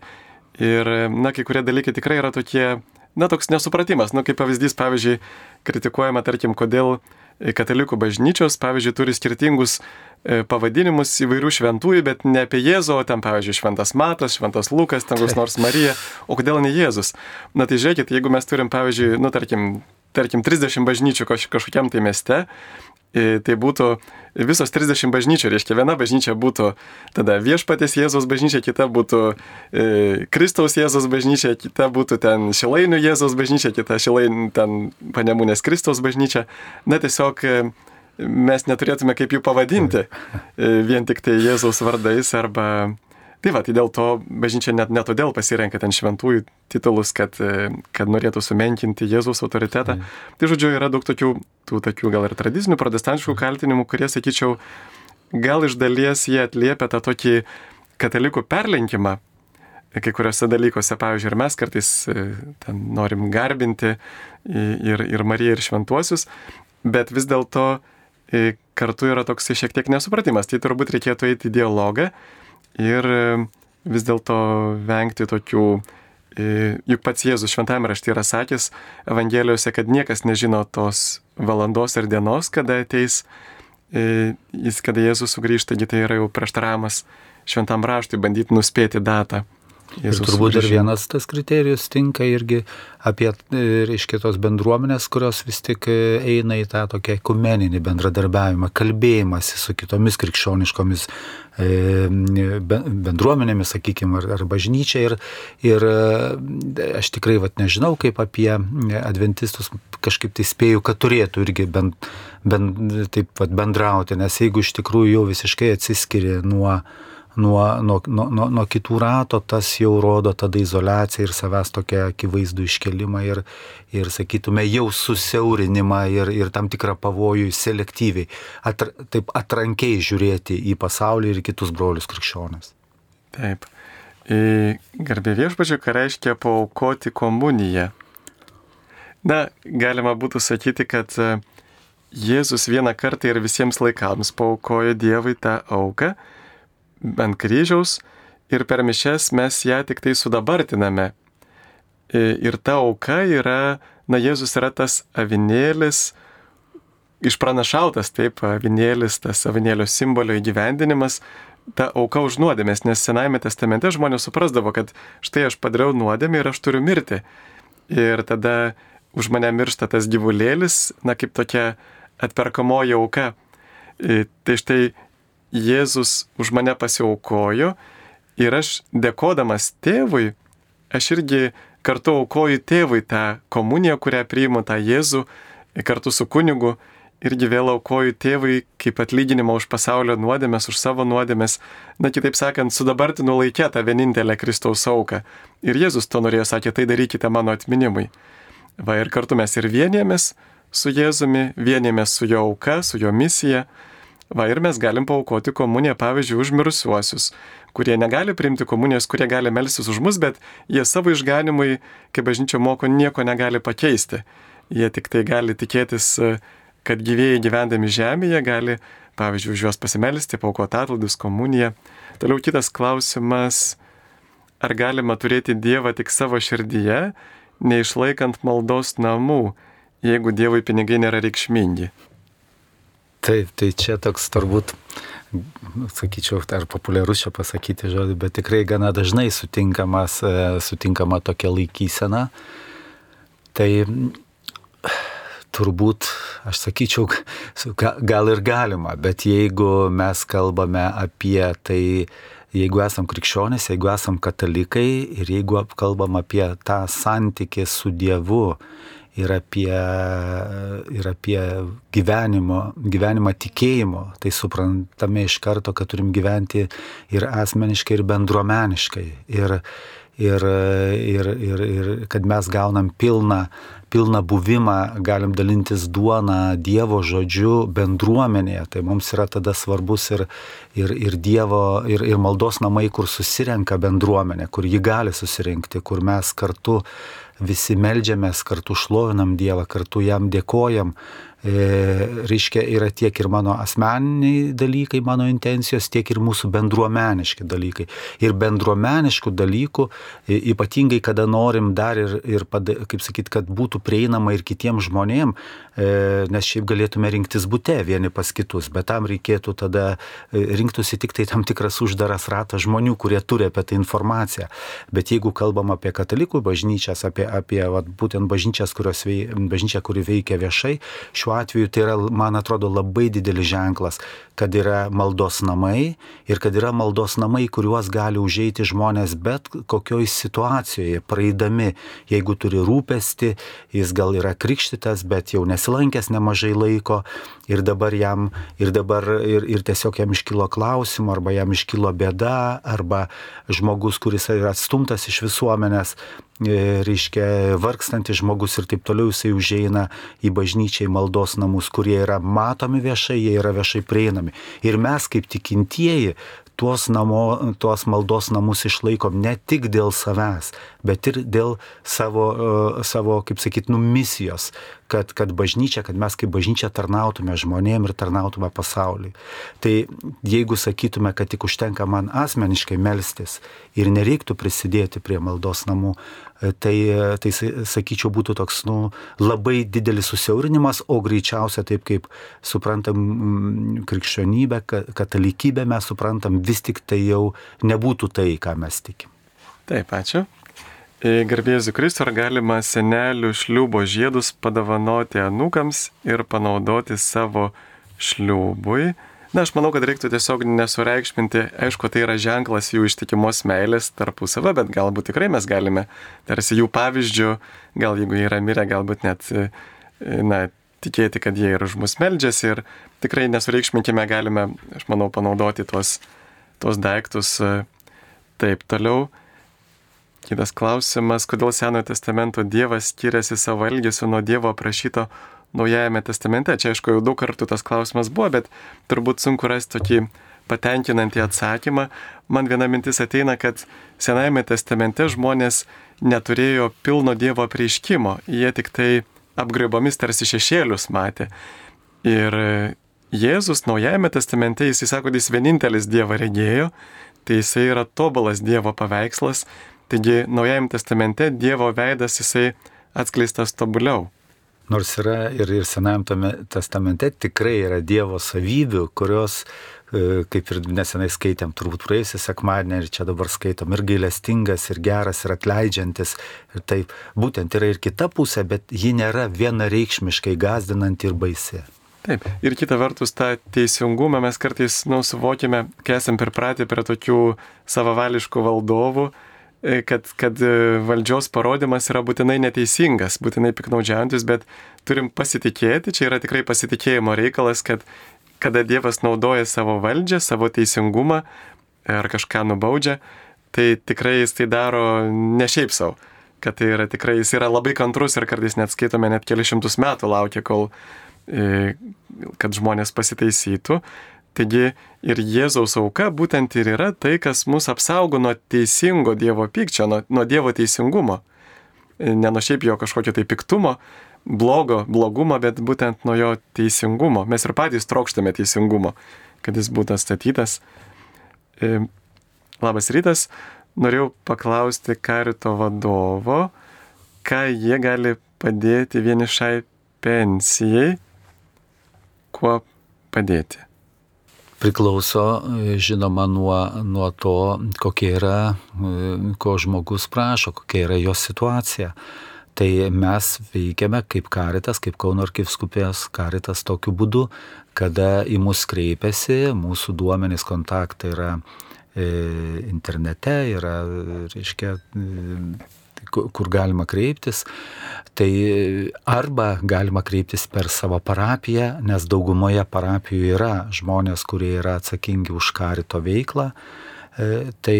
Ir, na, kai kurie dalykai tikrai yra tokie, na, toks nesupratimas. Na, kaip pavyzdys, pavyzdžiui, kritikuojama, tarkim, kodėl katalikų bažnyčios, pavyzdžiui, turi skirtingus e, pavadinimus įvairių šventųjų, bet ne apie Jėzų, o ten, pavyzdžiui, šventas Matas, šventas Lukas, ten koks nors Marija, o kodėl ne Jėzus? Na tai žiūrėkit, jeigu mes turim, pavyzdžiui, nu, tarkim, tarkim, 30 bažnyčių kažkokiam tai mieste tai būtų visos 30 bažnyčių, reiškia viena bažnyčia būtų tada viešpatės Jėzos bažnyčia, kita būtų e, Kristaus Jėzos bažnyčia, kita būtų ten Šilainių Jėzos bažnyčia, kita Šilainių ten Panemunės Kristaus bažnyčia. Na tiesiog e, mes neturėtume kaip jų pavadinti (laughs) e, vien tik tai Jėzaus vardais arba Tai va, tai dėl to bažnyčia net ne todėl pasirenka ten šventųjų titulus, kad, kad norėtų sumenkinti Jėzaus autoritetą. Mm. Tai žodžiu, yra daug tokių, tų tokių gal ir tradicinių protestantiškų kaltinimų, kurie, sakyčiau, gal iš dalies jie atliepia tą tokį katalikų perlenkimą. Kai kuriuose dalykuose, pavyzdžiui, ir mes kartais e, ten norim garbinti ir, ir Mariją, ir šventuosius, bet vis dėlto e, kartu yra toks šiek tiek nesupratimas. Tai turbūt reikėtų eiti į dialogą ir e, vis dėlto vengti tokių Juk pats Jėzus šventame rašte yra sakęs Evangelijose, kad niekas nežino tos valandos ir dienos, kada ateis, jis, kada Jėzus sugrįžta, tai yra jau prieštaravimas šventam raštui bandyti nuspėti datą. Jėzus ir turbūt ir vienas tas kriterijus tinka irgi apie, e, reiškia, tos bendruomenės, kurios vis tik e, eina į tą tokią ekumeninį bendradarbiavimą, kalbėjimąsi su kitomis krikščioniškomis e, bendruomenėmis, sakykime, ar, ar bažnyčia. Ir, ir aš tikrai vat, nežinau, kaip apie adventistus kažkaip tai spėju, kad turėtų irgi bent, bent taip vat, bendrauti, nes jeigu iš tikrųjų jau visiškai atsiskiria nuo nuo, nuo, nuo, nuo kitų rato, tas jau rodo tada izolaciją ir savęs tokią akivaizdų iškelimą ir, ir sakytume, jau susiaurinimą ir, ir tam tikrą pavojų selektyviai, atr, taip atrankiai žiūrėti į pasaulį ir kitus brolius krikščionis. Taip. Garbė viešpačiu, ką reiškia paukoti komuniją. Na, galima būtų sakyti, kad e, Jėzus vieną kartą ir visiems laikams paukojo Dievui tą auką, ant kryžiaus ir per mišes mes ją tik tai sudabartiname. Ir ta auka yra, na Jėzus yra tas avinėlis, išpranašautas taip, avinėlis, tas avinėlio simbolio įgyvendinimas, ta auka už nuodėmės, nes Senajame testamente žmonės suprasdavo, kad štai aš padariau nuodėmę ir aš turiu mirti. Ir tada už mane miršta tas gyvulėlis, na kaip tokia atperkamoji auka. Tai štai Jėzus už mane pasiaukojo ir aš dėkodamas tėvui, aš irgi kartu aukoju tėvui tą komuniją, kurią priimu tą Jėzų kartu su kunigu irgi vėl aukoju tėvui kaip atlyginimą už pasaulio nuodėmės, už savo nuodėmės, na kitaip sakant, sudabartinu laikę tą vienintelę Kristaus auką. Ir Jėzus to norėjo, sakė, tai darykite mano atminimui. Va ir kartu mes ir vienėmės su Jėzumi, vienėmės su jo auka, su jo misija Va ir mes galim paukoti komuniją, pavyzdžiui, už mirusiuosius, kurie negali priimti komunijos, kurie gali melsis už mus, bet jie savo išganimui, kaip bažnyčia moko, nieko negali pakeisti. Jie tik tai gali tikėtis, kad gyvėjai gyvendami žemėje gali, pavyzdžiui, už juos pasimelsti, paukoti atlaidus, komuniją. Toliau kitas klausimas, ar galima turėti Dievą tik savo širdyje, neišlaikant maldos namų, jeigu Dievui pinigai nėra reikšmingi? Taip, tai čia toks turbūt, sakyčiau, ar populiarus čia pasakyti žodį, bet tikrai gana dažnai sutinkamas, e, sutinkama tokia laikysena. Tai turbūt, aš sakyčiau, gal ir galima, bet jeigu mes kalbame apie tai, jeigu esam krikščionys, jeigu esam katalikai ir jeigu kalbam apie tą santykį su Dievu, ir apie, ir apie gyvenimo, gyvenimą tikėjimo, tai suprantame iš karto, kad turim gyventi ir asmeniškai, ir bendruomeniškai. Ir, ir, ir, ir, ir kad mes gaunam pilną, pilną buvimą, galim dalintis duoną Dievo žodžiu bendruomenėje. Tai mums yra tada svarbus ir, ir, ir Dievo, ir, ir maldos namai, kur susirenka bendruomenė, kur ji gali susirinkti, kur mes kartu visi melžiamės, kartu šlovinam Dievą, kartu jam dėkojam, reiškia, yra tiek ir mano asmeniniai dalykai, mano intencijos, tiek ir mūsų bendruomeniški dalykai. Ir bendruomeniškų dalykų, e, ypatingai kada norim dar ir, ir kaip sakyt, kad būtų prieinama ir kitiems žmonėms, e, nes šiaip galėtume rinktis būte vieni pas kitus, bet tam reikėtų tada e, rinktųsi tik tai tam tikras uždaras ratas žmonių, kurie turi apie tą informaciją. Bet jeigu kalbam apie katalikų bažnyčias, apie, apie vat, būtent bažnyčias, kurios bažnyčia, kuri veikia viešai, šiuo šiuo atveju tai yra, man atrodo, labai didelis ženklas, kad yra maldos namai ir kad yra maldos namai, kuriuos gali užeiti žmonės bet kokioj situacijoje, praeidami, jeigu turi rūpesti, jis gal yra krikštytas, bet jau nesilankęs nemažai laiko ir dabar jam, ir dabar, ir, ir tiesiog jam iškilo klausimų, arba jam iškilo bėda, arba žmogus, kuris yra atstumtas iš visuomenės, e, reiškia, vargstantis žmogus ir taip toliau jisai užeina į bažnyčią, į maldos namus, kurie yra matomi viešai, jie yra viešai prieinami. Ir mes kaip tikintieji tuos, namo, tuos maldos namus išlaikom ne tik dėl savęs, bet ir dėl savo, uh, savo kaip sakyt, nu, misijos, kad, kad bažnyčia, kad mes kaip bažnyčia tarnautume žmonėm ir tarnautume pasauliui. Tai jeigu sakytume, kad tik užtenka man asmeniškai melstis ir nereiktų prisidėti prie maldos namų, tai, tai sakyčiau, būtų toks nu, labai didelis susiaurinimas, o greičiausia taip kaip suprantam krikščionybę, katalikybę mes suprantam, vis tik tai jau nebūtų tai, ką mes tikim. Taip, ačiū. E, Garbėsiu Kristų, ar galima senelių šliubo žiedus padovanoti anūkams ir panaudoti savo šliubui? Na, aš manau, kad reiktų tiesiog nesureikšminti, aišku, tai yra ženklas jų ištikimos meilės tarpusavę, bet galbūt tikrai mes galime, tarsi jų pavyzdžių, gal jeigu jie yra mirę, galbūt net, na, tikėti, kad jie ir už mus meldžiasi ir tikrai nesureikšminkime, galime, aš manau, panaudoti tuos, tuos daiktus taip toliau. Kitas klausimas, kodėl Senojo testamento Dievas skiriasi savo elgesiu nuo Dievo aprašyto Naujajame testamente. Čia aišku, jau daug kartų tas klausimas buvo, bet turbūt sunku rasti tokį patenkinantį atsakymą. Man viena mintis ateina, kad Senajame testamente žmonės neturėjo pilno Dievo prieiškimo, jie tik tai apgraibomis tarsi šešėlius matė. Ir Jėzus Naujajame testamente, jis sako, jis vienintelis Dievą regėjo, tai jisai yra tobulas Dievo paveikslas, taigi Naujajame testamente Dievo veidas jisai atskleistas tobuliau. Nors yra ir, ir Senajame testamente tikrai yra Dievo savybių, kurios, e, kaip ir nesenai skaitėm, turbūt praėjusią sekmadienį ir čia dabar skaitom, ir gailestingas, ir geras, ir atleidžiantis. Ir taip, būtent yra ir kita pusė, bet ji nėra vienareikšmiškai gazdinanti ir baisi. Taip, ir kita vertus, tą teisingumą mes kartais, nu, suvokime, kai esam pripratę prie tokių savavališkų valdovų, kad, kad e, valdžios parodimas yra būtinai neteisingas, būtinai piknaudžiantis, bet turim pasitikėti, čia yra tikrai pasitikėjimo reikalas, kad kada Dievas naudoja savo valdžią, savo teisingumą ar kažką nubaudžia, tai tikrai jis tai daro ne šiaip savo, kad tai yra tikrai, jis yra labai kantrus ir kartais net skaitome net kelišimtus metų laukia, kol e, kad žmonės pasitaisytų. Taigi ir Jėzaus auka būtent ir yra tai, kas mus apsaugo nuo teisingo Dievo pykčio, nuo, nuo Dievo teisingumo. Ne nuo šiaip jo kažkokio tai piktumo, blogo, blogumo, bet būtent nuo jo teisingumo. Mes ir patys trokštame teisingumo, kad jis būtų statytas. E, labas rytas, norėjau paklausti karito vadovo, ką jie gali padėti vienišai pensijai, kuo padėti priklauso, žinoma, nuo, nuo to, kokia yra, ko žmogus prašo, kokia yra jo situacija. Tai mes veikiame kaip karitas, kaip Kauno arkiviskupės karitas tokiu būdu, kada į mus kreipiasi, mūsų duomenys kontaktai yra e, internete, yra, reiškia, kur galima kreiptis. Tai arba galima kreiptis per savo parapiją, nes daugumoje parapijų yra žmonės, kurie yra atsakingi už karito veiklą. E, tai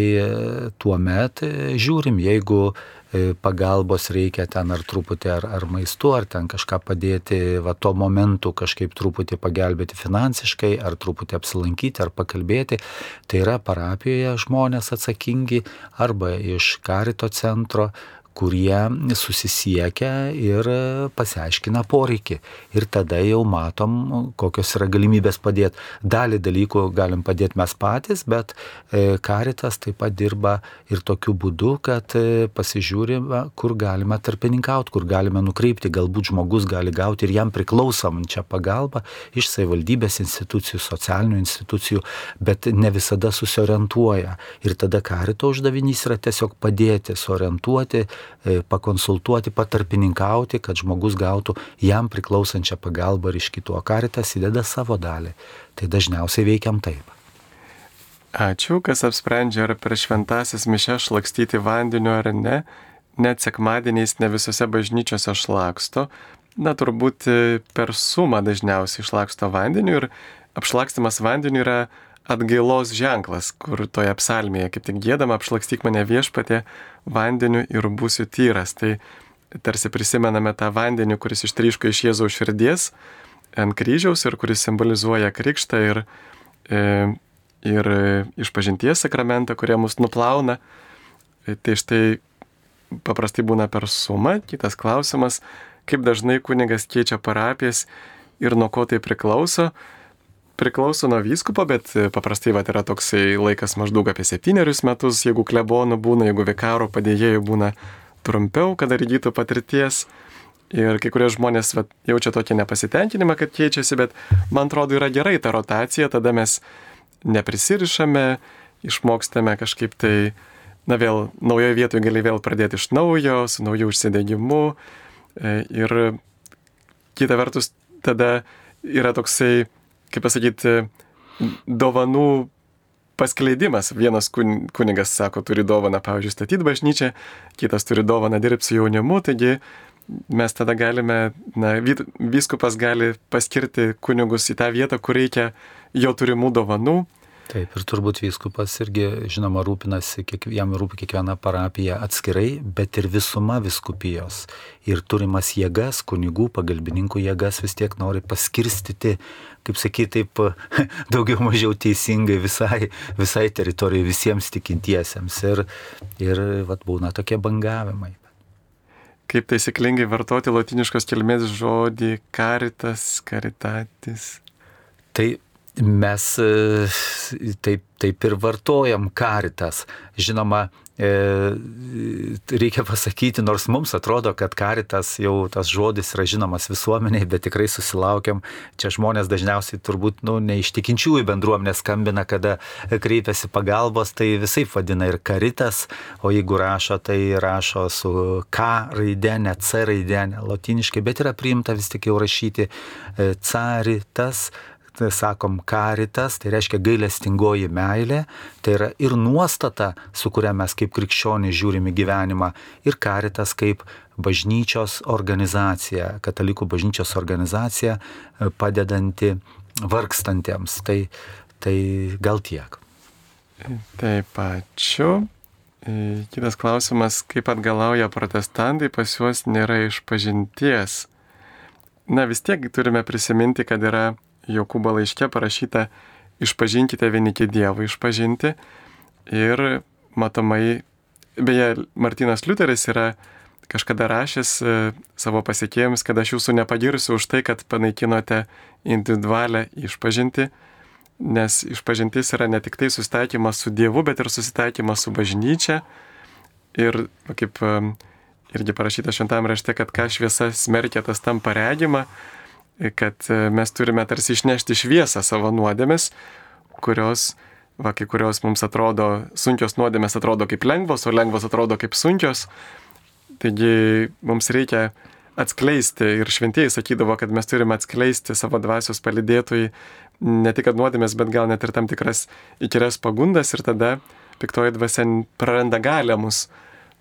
tuo met žiūrim, jeigu e, pagalbos reikia ten ar truputį ar, ar maistu, ar ten kažką padėti, va tuo momentu kažkaip truputį pagelbėti finansiškai, ar truputį apsilankyti, ar pakalbėti, tai yra parapijoje žmonės atsakingi arba iš karito centro, kurie susisiekia ir pasiaiškina poreikį. Ir tada jau matom, kokios yra galimybės padėti. Dalį dalykų galim padėti mes patys, bet karitas e, taip pat dirba ir tokiu būdu, kad e, pasižiūrime, kur galime tarpininkauti, kur galime nukreipti. Galbūt žmogus gali gauti ir jam priklausomančią pagalbą iš savivaldybės institucijų, socialinių institucijų, bet ne visada susiorientuoja. Ir tada karito uždavinys yra tiesiog padėti, suorientuoti, pakonsultuoti, patarpininkauti, kad žmogus gautų jam priklausančią pagalbą ir iš kitų. O karitas įdeda savo dalį. Tai dažniausiai veikiam taip. Ačiū, kas apsprendžia, ar per šventasis mišes šlakstyti vandeniu ar ne, net sekmadieniais ne visose bažnyčiose šlaksto. Na, turbūt per sumą dažniausiai išlaksto vandeniu ir apšlakstimas vandeniu yra atgailos ženklas, kur toje psalmėje kaip tik gėdama apšlakstyk mane viešpatė vandeniu ir būsiu tyras. Tai tarsi prisimename tą vandenį, kuris ištryško iš Jėzaus širdies ant kryžiaus ir kuris simbolizuoja krikštą ir, e, ir išpažinties sakramentą, kurie mus nuplauna. E, tai štai paprastai būna per sumą. Kitas klausimas, kaip dažnai kunigas keičia parapijas ir nuo ko tai priklauso. Priklauso nuo vyskupo, bet paprastai va, yra toksai laikas maždaug apie septynerius metus, jeigu klebonų būna, jeigu vikaro padėjėjų būna trumpiau, kad dar įgytų patirties. Ir kai kurie žmonės vat, jaučia tokį nepasitenkinimą, kad keičiasi, bet man atrodo yra gerai ta rotacija, tada mes neprisirišame, išmokstame kažkaip tai, na vėl, naujoje vietoje gali vėl pradėti iš naujo, su nauju užsidegimu. E, ir kita vertus, tada yra toksai, kaip pasakyti, dovanų paskleidimas. Vienas kunigas sako, turi dovaną, pavyzdžiui, statyti bažnyčią, kitas turi dovaną dirbti su jaunimu, taigi mes tada galime, na, vyskupas gali paskirti kunigus į tą vietą, kur reikia jo turimų dovanų Taip, ir turbūt vyskupas irgi, žinoma, rūpinasi, kiek, jam rūpi kiekviena parapija atskirai, bet ir visuma viskupijos. Ir turimas jėgas, kunigų, pagalbininkų jėgas vis tiek nori paskirstyti, kaip sakyti, taip (laughs) daugiau mažiau teisingai visai, visai teritorijai, visiems tikintiesiems. Ir, ir vat, būna tokie bangavimai. Kaip taisyklingai vartoti latiniškos kilmės žodį karitas, karitatis? Tai mes e, taip, taip ir vartojam karitas. Žinoma, reikia pasakyti, nors mums atrodo, kad karitas jau tas žodis yra žinomas visuomeniai, bet tikrai susilaukiam, čia žmonės dažniausiai turbūt nu, neištikinčiųjų bendruomenė skambina, kada kreipiasi pagalbos, tai visai vadina ir karitas, o jeigu rašo, tai rašo su K raidė, ne C raidė, ne latiniškai, bet yra priimta vis tik jau rašyti e, caritas sakom karitas, tai reiškia gailestingoji meilė, tai yra ir nuostata, su kuria mes kaip krikščionys žiūrime gyvenimą, ir karitas kaip bažnyčios organizacija, katalikų bažnyčios organizacija e, padedanti vargstantiems. Tai, tai gal tiek. Taip, ačiū. E, kitas klausimas, kaip atgalauja protestantai, pas juos nėra išpažinties. Na vis tiek turime prisiminti, kad yra Jokūbo laiške parašyta, išpažinkite vienikį Dievą išpažinti. Ir matomai, beje, Martinas Liuteris yra kažkada rašęs e, savo pasiekėjams, kad aš jūsų nepagirsiu už tai, kad panaikinote individualią išpažinti, nes išpažintis yra ne tik tai susitaikymas su Dievu, bet ir susitaikymas su bažnyčia. Ir kaip e, irgi parašyta šventame rašte, kad ką šviesa smerkia, tas tam paregima, kad e, mes turime tarsi išnešti šviesą savo nuodėmis, kurios, va, kai kurios mums atrodo, sunkios nuodėmės atrodo kaip lengvos, o lengvos atrodo kaip sunkios. Taigi mums reikia atskleisti ir šventieji sakydavo, kad mes turime atskleisti savo dvasios palidėtojai ne tik nuodėmės, bet gal net ir tam tikras įkyres pagundas ir tada piktoji dvasia praranda galę mus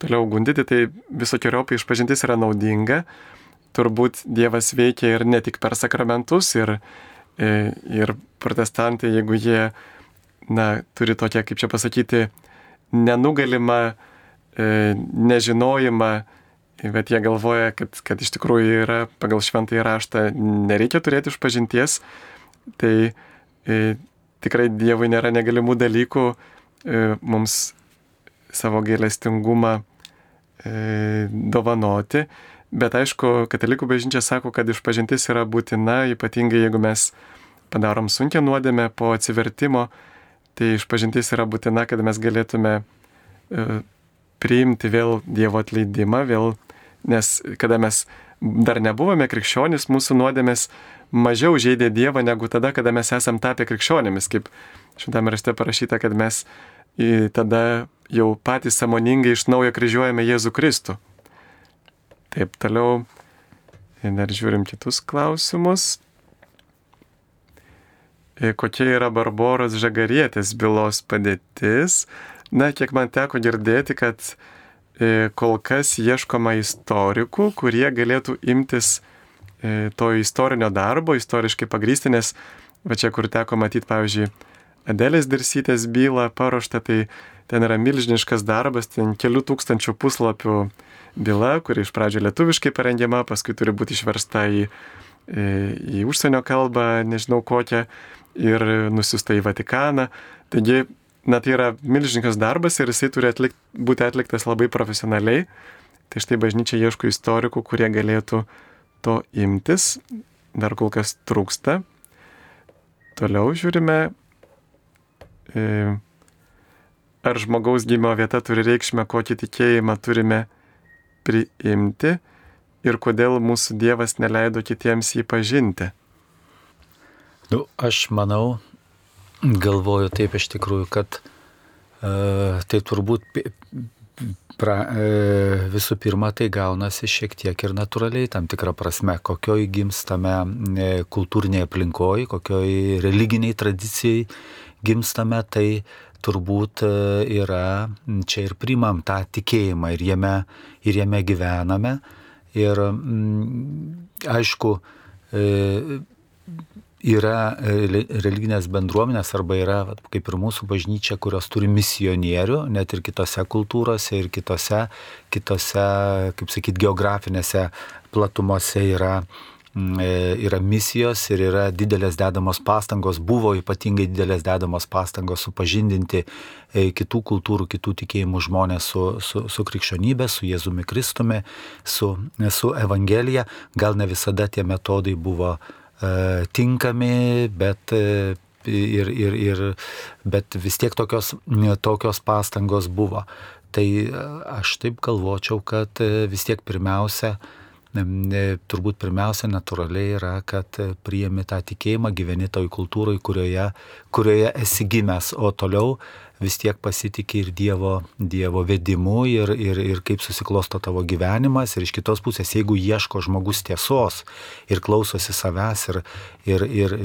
toliau gundyti, tai visokiojopai išpažintis yra naudinga, turbūt Dievas veikia ir ne tik per sakramentus, ir, e, ir protestantai, jeigu jie, na, turi tokią, kaip čia pasakyti, nenugalimą, e, nežinojimą, bet jie galvoja, kad, kad iš tikrųjų yra pagal šventąjį raštą nereikia turėti išpažinties, tai e, tikrai Dievui nėra negalimų dalykų e, mums savo gailestingumą e, dovanoti. Bet aišku, katalikų bažnyčia sako, kad išpažintis yra būtina, ypatingai jeigu mes padarom sunkia nuodėmę po atsivertimo, tai išpažintis yra būtina, kad mes galėtume e, priimti vėl Dievo atleidimą, vėl, nes kada mes dar nebuvome krikščionis, mūsų nuodėmės mažiau žaidė Dievą negu tada, kada mes esam tapę krikščionimis, kaip šitame rašte parašyta, kad mes tada jau patys samoningai iš naujo kryžiuojame Jėzų Kristų. Taip, toliau dar žiūrim kitus klausimus. Kokia yra Barboros Žagarietės bylos padėtis? Na, kiek man teko girdėti, kad e, kol kas ieškoma istorikų, kurie galėtų imtis e, to istorinio darbo, istoriškai pagrysti, nes va čia, kur teko matyti, pavyzdžiui, Adelės Dirsytės bylą paruoštą, tai ten yra milžiniškas darbas, ten kelių tūkstančių puslapių byla, kuri iš pradžio lietuviškai parengiama, paskui turi būti išversta į, į, užsienio kalbą, nežinau kokią, ir nusiusta į Vatikaną. Taigi, na tai yra milžiniškas darbas ir jisai turi atlikt, būti atliktas labai profesionaliai. Tai štai bažnyčia ieško istorikų, kurie galėtų to imtis. Dar kol kas trūksta. Toliau žiūrime E, ar žmogaus gimimo vieta turi reikšmę, kokį tikėjimą turime priimti ir kodėl mūsų Dievas neleido kitiems jį pažinti. Nu, aš manau, galvoju taip iš tikrųjų, kad uh, tai turbūt pra, uh, visų pirma tai gaunasi šiek tiek ir natūraliai, tam tikrą prasme, kokioj gimstame kultūrinėje aplinkoje, kokioj religiniai tradicijai gimstame, tai turbūt e, yra čia ir primam tą tikėjimą ir jame, ir jame gyvename. Ir aišku, e, yra religinės bendruomenės arba yra, kaip ir mūsų bažnyčia, kurios turi misionierių, net ir kitose kultūrose ir kitose, kitose kaip sakyt, geografinėse platumose yra e, yra misijos ir yra didelės dedamos pastangos, buvo ypatingai didelės dedamos pastangos supažindinti e, kitų kultūrų, kitų tikėjimų žmonės su, su, su krikščionybė, su Jėzumi Kristumi, su, su Evangelija. Gal ne visada tie metodai buvo e, tinkami, bet e, ir, ir, ir, bet vis tiek tokios, tokios pastangos buvo. Tai e, aš taip galvočiau, kad vis tiek pirmiausia, turbūt pirmiausia natūraliai yra, kad priemi tą tikėjimą, gyveni toj kultūroje, kurioje, kurioje esi gimęs, o toliau vis tiek pasitikė ir Dievo, dievo vedimu ir, ir, ir kaip susiklosto tavo gyvenimas. Ir iš kitos pusės, jeigu ieško žmogus tiesos ir klausosi savęs ir, ir, ir,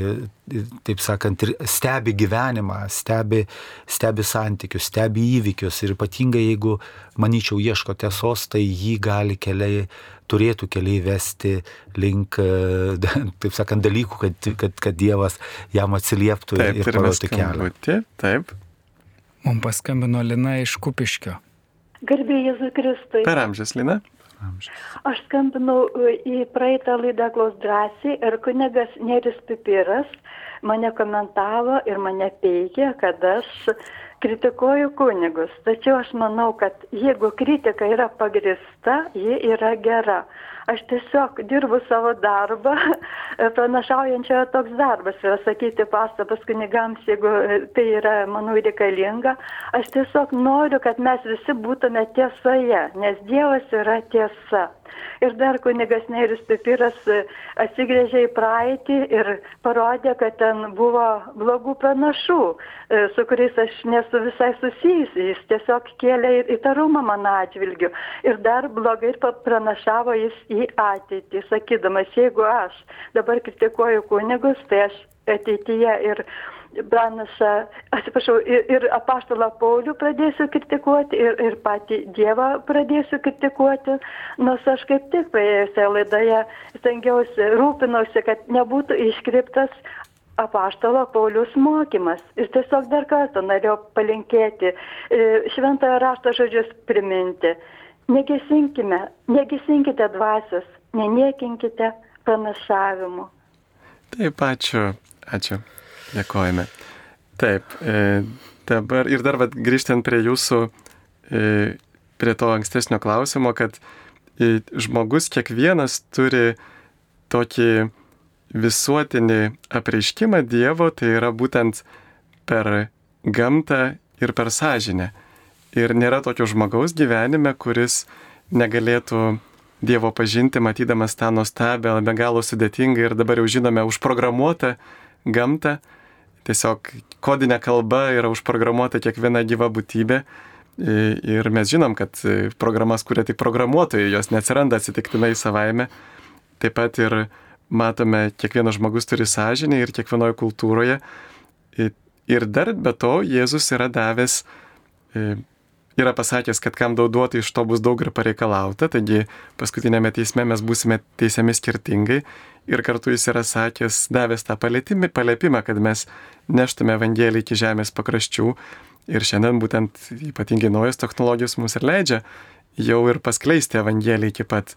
ir taip sakant, ir stebi gyvenimą, stebi, stebi santykius, stebi įvykius ir ypatingai jeigu, manyčiau, ieško tiesos, tai jį gali keliai turėtų keliai vesti link, taip sakant, dalykų, kad, kad, kad Dievas jam atsilieptų taip, ir parodyti kelią. Taip, Mums paskambino Lina iš Kupiškio. Garbė Jėzui Kristui. Per amžius, Lina. Aš skambinau e, į praeitą laidą Klaus drąsiai ir kunigas Neris Pipiras mane komentavo ir mane peikė, kad aš kritikuoju kunigus. Tačiau aš manau, kad jeigu kritika yra pagrista, ji yra gera aš tiesiog dirbu savo darbą (laughs) pranašaujančiojo toks darbas yra sakyti pastabas kunigams jeigu tai yra manau reikalinga aš tiesiog noriu kad mes visi būtume tiesoje nes dievas yra tiesa ir dar kunigas Nerijus Pipiras atsigrėžė į praeitį ir parodė, kad ten buvo blogų pranašų, e, su kuriais aš nesu visai susijusi. Jis tiesiog kėlė įtarumą mano atžvilgiu. Ir dar blogai pranašavo jis į ateitį, sakydamas, jeigu aš dabar kritikuoju kunigus, tai aš ateityje ir pranašą, atsiprašau, ir, ir apaštalą Paulių pradėsiu kritikuoti, ir, ir patį Dievą pradėsiu kritikuoti, nors aš kaip tik praėjusioje laidoje stengiausi, rūpinausi, kad nebūtų iškriptas apaštalo Paulius mokymas. Ir tiesiog dar kartą norėjau palinkėti, e, šventojo rašto žodžius priminti. Negesinkime, negesinkite dvasios, neniekinkite pranašavimu. Taip, ačiū, ačiū. Dėkojame. Taip, e, dabar ir dar vat, grįžtant prie jūsų, e, prie to ankstesnio klausimo, kad e, žmogus kiekvienas turi tokį visuotinį apreiškimą Dievo, tai yra būtent per gamtą ir per sąžinę. Ir nėra tokio žmogaus gyvenime, kuris negalėtų Dievo pažinti, matydamas tą nuostabią, be galo sudėtingą ir dabar jau žinome užprogramuotą gamtą, tiesiog kodinė kalba yra užprogramuota kiekviena gyva būtybė. Ir mes žinom, kad programas kuria tik programuotojai, jos neatsiranda atsitiktinai savaime. Taip pat ir matome, kiekvienas žmogus turi sąžinę ir kiekvienoje kultūroje. Ir dar be to Jėzus yra davęs yra pasakęs, kad kam daug duota iš to bus daug ir pareikalauta, taigi paskutinėme teisme mes būsime teisiami skirtingai ir kartu jis yra sakęs, davęs tą palėpimą, kad mes neštume Evangeliją iki žemės pakraščių ir šiandien būtent ypatingai naujos technologijos mums ir leidžia jau ir paskleisti Evangeliją iki pat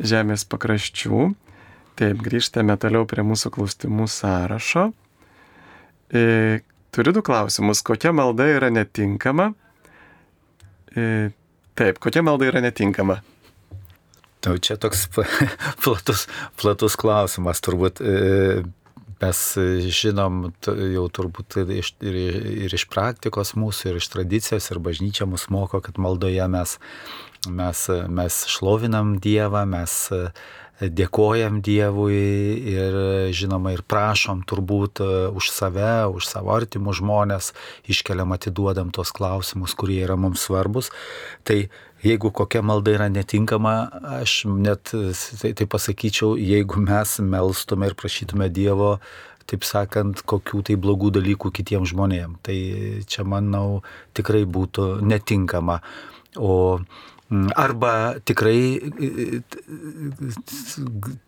žemės pakraščių. Taip, grįžtame toliau prie mūsų klausimų sąrašo. E, turiu du klausimus. Kokia malda yra netinkama? E, taip, kokia malda yra netinkama? Tai čia toks (laughs) platus, platus klausimas, turbūt e, mes žinom jau turbūt ir iš, ir, ir iš praktikos mūsų, ir iš tradicijos, ir bažnyčia mus moko, kad maldoje mes, mes, mes šlovinam Dievą, mes dėkojam Dievui ir žinoma ir prašom turbūt e, už save, už savo artimus žmonės, iškeliam atiduodam tos klausimus, kurie yra mums svarbus. Tai jeigu kokia malda yra netinkama, aš net tai, tai pasakyčiau, jeigu mes melstume ir prašytume Dievo, taip sakant, kokių tai blogų dalykų kitiems žmonėms. Tai čia, manau, tikrai būtų netinkama. O arba tikrai,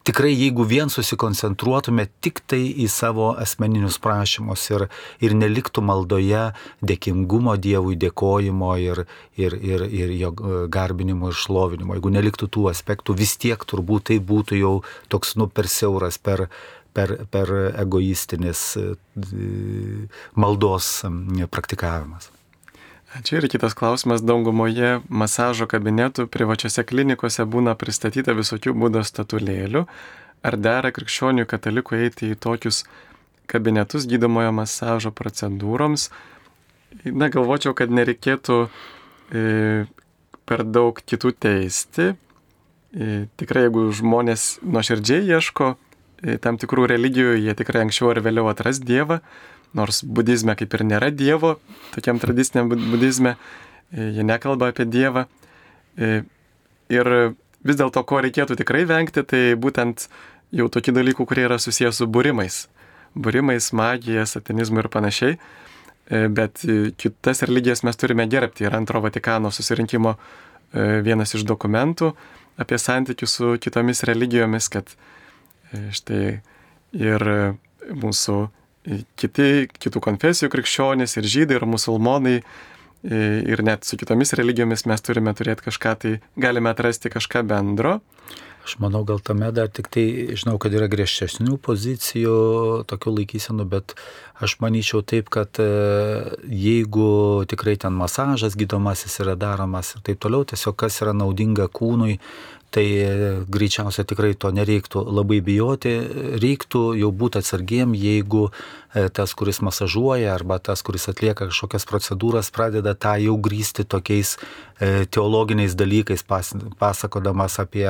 tikrai jeigu vien susikoncentruotume tik tai į savo asmeninius prašymus ir, ir neliktų maldoje dėkingumo Dievui, dėkojimo ir, ir, ir, ir jo garbinimo ir šlovinimo, jeigu neliktų tų aspektų, vis tiek turbūt tai būtų jau toks nu per siauras, per, per, per egoistinis maldos praktikavimas. Čia ir kitas klausimas. Daugumoje masažo kabinetų privačiose klinikose būna pristatyta visokių būdo statulėlių. Ar dera krikščionių katalikų eiti į tokius kabinetus gydomojo masažo procedūroms? Na, galvočiau, kad nereikėtų e, per daug kitų teisti. E, tikrai, jeigu žmonės nuoširdžiai ieško e, tam tikrų religijų, jie tikrai anksčiau ar vėliau atras Dievą nors budizme kaip ir nėra Dievo, tokiam tradiciniam budizme, e, jie nekalba apie Dievą. E, ir vis dėlto, ko reikėtų tikrai vengti, tai būtent jau tokie dalykų, kurie yra susijęs su būrimais. Būrimais, magija, satanizmu ir panašiai. E, bet kitas religijas mes turime gerbti. Ir antro Vatikano susirinkimo vienas iš dokumentų apie santykius su kitomis religijomis, kad štai ir mūsų kiti, kitų konfesijų krikščionys ir žydai ir musulmonai ir net su kitomis religijomis mes turime turėti kažką, tai galime atrasti kažką bendro. Aš manau, gal tame dar tik tai, žinau, kad yra griežtesnių pozicijų, tokių laikysenų, bet aš manyčiau taip, kad e, jeigu tikrai ten masažas gydomasis yra daromas ir taip toliau, tiesiog kas yra naudinga kūnui, tai greičiausia tikrai to nereiktų labai bijoti, reiktų jau būti atsargiem, jeigu E, tas, kuris masažuoja arba tas, kuris atlieka kažkokias procedūras, pradeda tą jau grįsti tokiais e, teologiniais dalykais, pas, pasakodamas apie,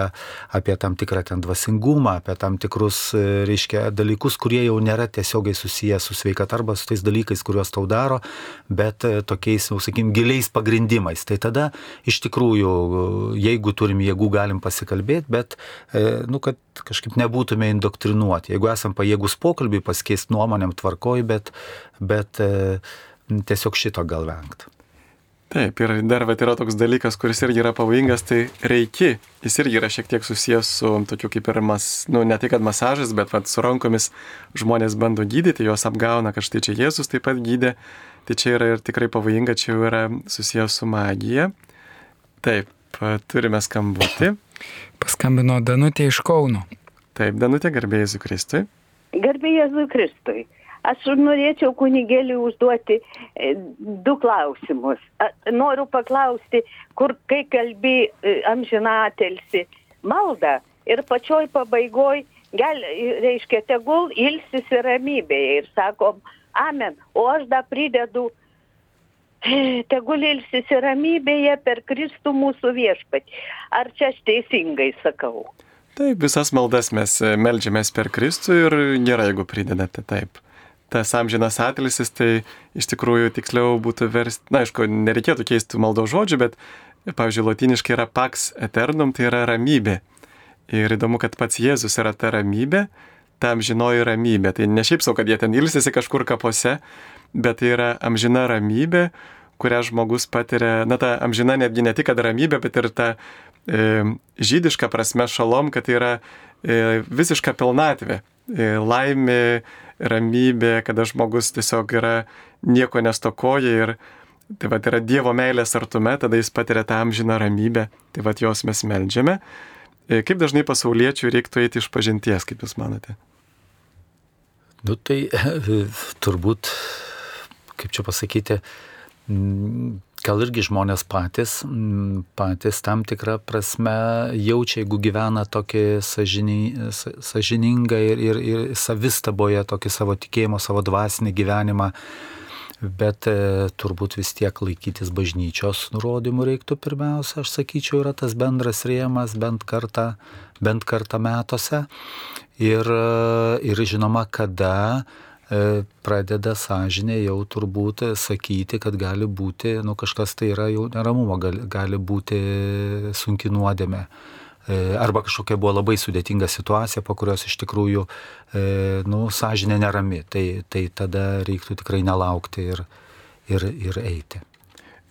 apie tam tikrą ten dvasingumą, apie tam tikrus, e, reiškia, dalykus, kurie jau nėra tiesiogiai susiję su sveikata arba su tais dalykais, kuriuos tau daro, bet tokiais, jau sakykim, giliais pagrindimais. Tai tada iš tikrųjų, jeigu turim jėgų, galim pasikalbėti, bet, nu, kad kažkaip nebūtume indoktrinuoti. Jeigu esam pajėgus pokalbį pasikeisti nuomonėm tvarkoj, bet, bet e, tiesiog šito gal vengti. Taip, ir dar vat, yra toks dalykas, kuris irgi yra pavojingas, tai reiki. Jis irgi yra šiek tiek susijęs su tokiu kaip ir mas, nu, ne tai kad masažas, bet vat, su rankomis žmonės bando gydyti, juos apgauna, kad štai čia Jėzus taip pat gydė. Tai čia yra ir tikrai pavojinga, čia jau yra susijęs su magija. Taip, turime skambutį. Paskambino Danutė iš Kauno. Taip, Danutė, garbėjai Jėzui Kristui. Garbėjai Jėzui Kristui. Aš norėčiau kunigėlį užduoti e, du klausimus. Noriu paklausti, kur kai kalbi e, amžinatelsi maldą ir pačioj pabaigoj, gal, reiškia, tegul ilsisi ramybėje ir sakom, amen. O aš dar pridedu tegul ilsisi ramybėje per Kristų mūsų viešpatį. Ar čia aš teisingai sakau? Taip, visas maldas mes e, melžiamės per Kristų ir gerai, jeigu pridedate taip. Tas amžinas atlisis, tai iš tikrųjų tiksliau būtų versti, na aišku, nereikėtų keisti maldo žodžių, bet, pavyzdžiui, latiniškai yra pax eternum, tai yra ramybė. Ir įdomu, kad pats Jėzus yra ta ramybė, tam žinojo ramybė. Tai ne šiaip savo, kad jie ten ilsisi kažkur kapose, bet tai yra amžina ramybė, kurią žmogus patiria, na ta amžina netgi ne tik ramybė, bet ir ta e, žydiška prasme šalom, kad tai yra e, visiška pilnatvė, e, laimė, ramybė, kada žmogus tiesiog yra nieko nestokoja ir tai va yra Dievo meilės artume, tada jis patiria tą amžiną ramybę, tai va jos mes melžiame. E, kaip dažnai pasauliečių reiktų eiti iš pažinties, kaip Jūs manote? Nu tai turbūt, kaip čia pasakyti, gal irgi žmonės patys, patys tam tikrą prasme jaučia, jeigu gyvena tokį sažiningą ir, ir, ir savistaboje, tokį savo tikėjimo, savo dvasinį gyvenimą, bet e, turbūt vis tiek laikytis bažnyčios nurodymų reiktų pirmiausia, aš sakyčiau, yra tas bendras rėmas bent kartą, bent kartą metuose. Ir, e, ir žinoma, kada pradeda sąžinė jau turbūt sakyti, kad gali būti, nu kažkas tai yra jau neramumo, gali, gali būti sunki nuodėmė. E, arba kažkokia buvo labai sudėtinga situacija, po kurios iš tikrųjų, nu, sąžinė nerami. Tai, tai tada reiktų tikrai nelaukti ir, ir, ir eiti.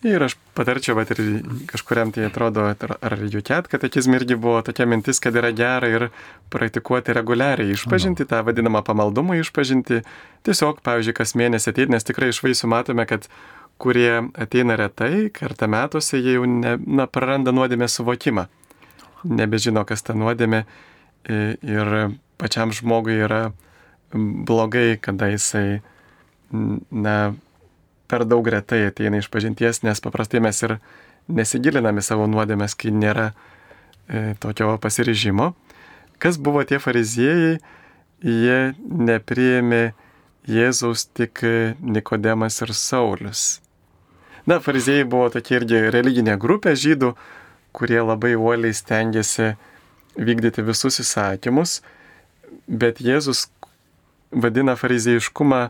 Ir aš patarčiau, bet ir kažkuriam tai atrodo, ar jūtėt, kad akizmi irgi buvo tokia mintis, kad yra gera ir praktikuoti reguliariai išpažinti, tą vadinamą pamaldumą išpažinti. Tiesiog, pavyzdžiui, kas mėnesį ateiti, nes tikrai iš vaisių matome, kad kurie ateina retai, kartą metuose, jie jau ne, na, praranda nuodėmę suvokimą. Nebežino, kas ta nuodėmė ir pačiam žmogui yra blogai, kada jisai, na, per daug retai ateina iš pažinties, nes paprastai mes ir nesigiliname savo nuodėmės, kai nėra e, tokio pasiryžimo. Kas buvo tie fariziejai, jie nepriėmė Jėzaus tik Nikodemas ir Saulis. Na, fariziejai buvo tokie irgi religinė grupė žydų, kurie labai uoliai stengiasi vykdyti visus įsakymus, bet Jėzus vadina fariziejiškumą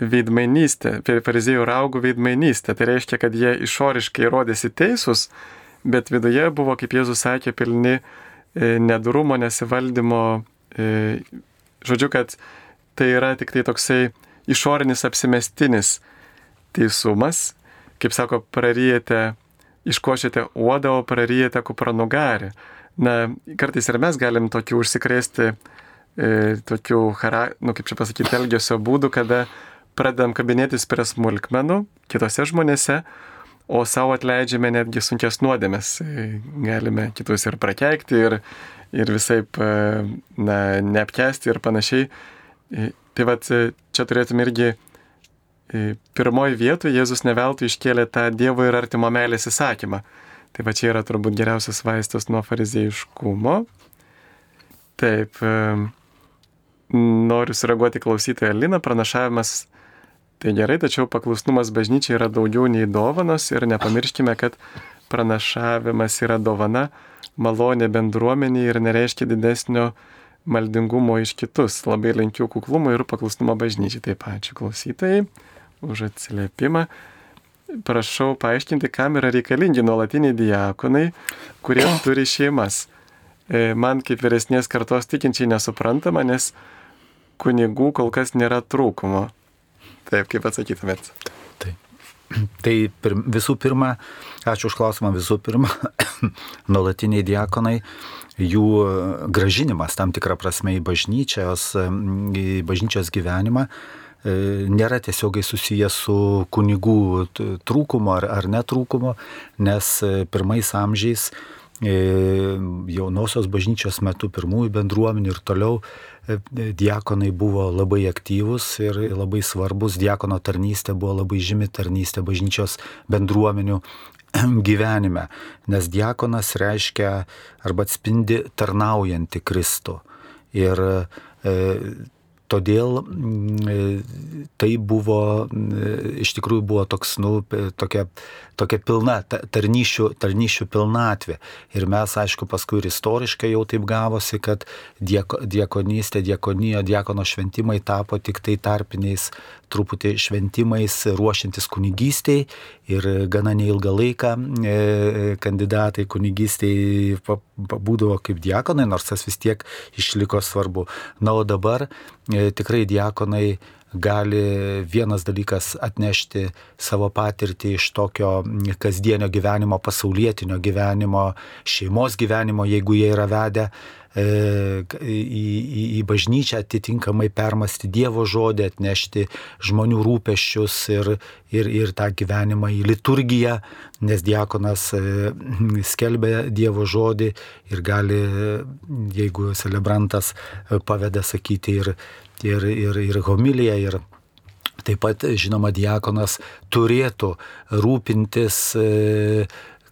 veidmainystė, fariziejų raugų veidmainystė. Tai reiškia, kad jie išoriškai rodėsi teisūs, bet viduje buvo, kaip Jėzus sakė, pilni e, nedurumo, nesivaldymo. E, žodžiu, kad tai yra tik tai toksai išorinis apsimestinis teisumas. Kaip sako, praryjate, iškošėte uodą, o praryjate kupranugarį. Na, kartais ir mes galim tokių užsikrėsti, e, tokių, nu, kaip čia pasakyti, elgesio būdų, kada pradedam kabinėtis prie smulkmenų kitose žmonėse, o savo atleidžiame netgi sunkės nuodėmės. Galime kitus ir prakeikti, ir, ir visai na, neapkesti ir panašiai. Tai vad, čia turėtume irgi pirmoji vietoje Jėzus neveltui iškėlė tą Dievo ir artimo meilės įsakymą. Tai va čia yra turbūt geriausias vaistas nuo farizėjiškumo. Taip, noriu sureaguoti klausytoją Liną, pranašavimas Tai gerai, tačiau paklusnumas bažnyčiai yra daugiau nei dovanos ir nepamirškime, kad pranašavimas yra dovana, malonė bendruomeniai ir nereiškia didesnio maldingumo iš kitus. Labai linkiu kuklumo ir paklusnumo bažnyčiai. Taip, ačiū klausytojai už atsiliepimą. Prašau paaiškinti, kam yra reikalingi nuolatiniai diakonai, kurie (clears throat) turi šeimas. E, man kaip vyresnės kartos tikinčiai nesuprantama, nes kunigų kol kas nėra trūkumo. Taip, kaip atsakytumėt? Taip. Tai (clears throat) pir, visų pirma, ačiū už klausimą, visų pirma, (clears throat) nuolatiniai diakonai, jų gražinimas tam tikrą prasme į bažnyčios, į bažnyčios gyvenimą e, nėra tiesiogiai susijęs su kunigų trūkumu ar, ar netrūkumu, nes e, pirmais amžiais jaunosios bažnyčios metu, pirmųjų bendruomenių ir toliau diakonai buvo labai aktyvus ir labai svarbus, diakono tarnystė buvo labai žymi tarnystė bažnyčios bendruomenių (clears throat) gyvenime, nes diakonas reiškia arba atspindi tarnaujantį Kristų. Ir e, Todėl mm, tai buvo, mm, iš tikrųjų buvo toks, nu, tokia, tokia pilna, tarnyšių, tarnyšių pilnatvė. Ir mes, aišku, paskui ir istoriškai jau taip gavosi, kad dieko, diekonystė, diekonijo, diekono šventimai tapo tik tai tarpiniais truputį šventimais ruošiantis kunigystiai ir gana neilgą laiką e, kandidatai kunigystiai būdavo kaip diakonai, nors tas vis tiek išliko svarbu. Na, o dabar e, tikrai diakonai gali vienas dalykas atnešti savo patirtį iš tokio kasdienio gyvenimo, pasaulietinio gyvenimo, šeimos gyvenimo, jeigu jie yra vedę e, į, į, į bažnyčią atitinkamai permasti Dievo žodį, atnešti žmonių rūpeščius ir, ir, ir tą gyvenimą į liturgiją, nes diakonas e, skelbia Dievo žodį ir gali, jeigu celebrantas paveda sakyti ir ir, ir, ir homilija, ir taip pat, žinoma, diakonas turėtų rūpintis e,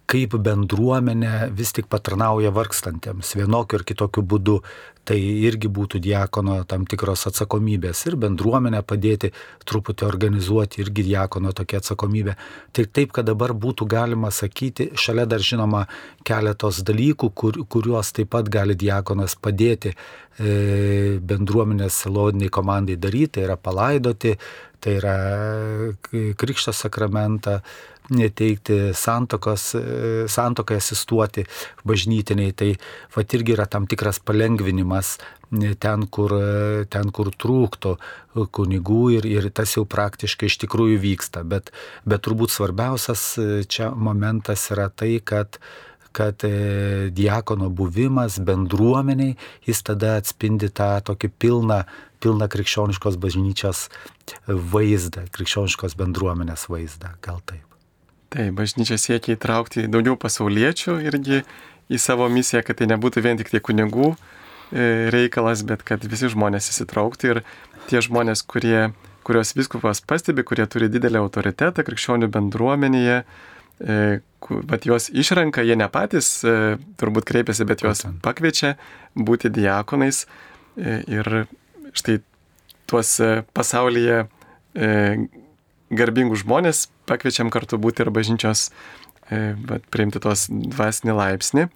kaip bendruomenė vis tik patarnauja vargstantiems vienokiu ir kitokiu būdu. Tai irgi būtų diakono tam tikros atsakomybės ir bendruomenę padėti truputį organizuoti, irgi diakono tokia atsakomybė. Tai taip, kad dabar būtų galima sakyti, šalia dar žinoma keletos dalykų, kur, kuriuos taip pat gali diakonas padėti e, bendruomenės selodiniai komandai daryti, tai yra palaidoti, tai yra krikšto sakramentą neteikti santokos, e, santokai asistuoti bažnytiniai, tai va irgi yra tam tikras palengvinimas ten, kur, ten, kur trūktų kunigų ir, ir tas jau praktiškai iš tikrųjų vyksta. Bet, bet turbūt svarbiausias čia momentas yra tai, kad kad e, diakono buvimas bendruomeniai, jis tada atspindi tą tokį pilną, pilną krikščioniškos bažnyčios vaizdą, krikščioniškos bendruomenės vaizdą, gal taip. Tai bažnyčia siekia įtraukti daugiau pasauliečių irgi į savo misiją, kad tai nebūtų vien tik tie kunigų e, reikalas, bet kad visi žmonės įsitraukti ir tie žmonės, kurie, kurios viskupas pastebi, kurie turi didelį autoritetą krikščionių bendruomenėje, bet e, juos išrenka, jie ne patys e, turbūt kreipiasi, bet juos pakviečia būti diakonais ir štai tuos pasaulyje garbingus žmonės pakviečiam kartu būti ir bažnyčios, e, bet priimti tos dvasinį laipsnį.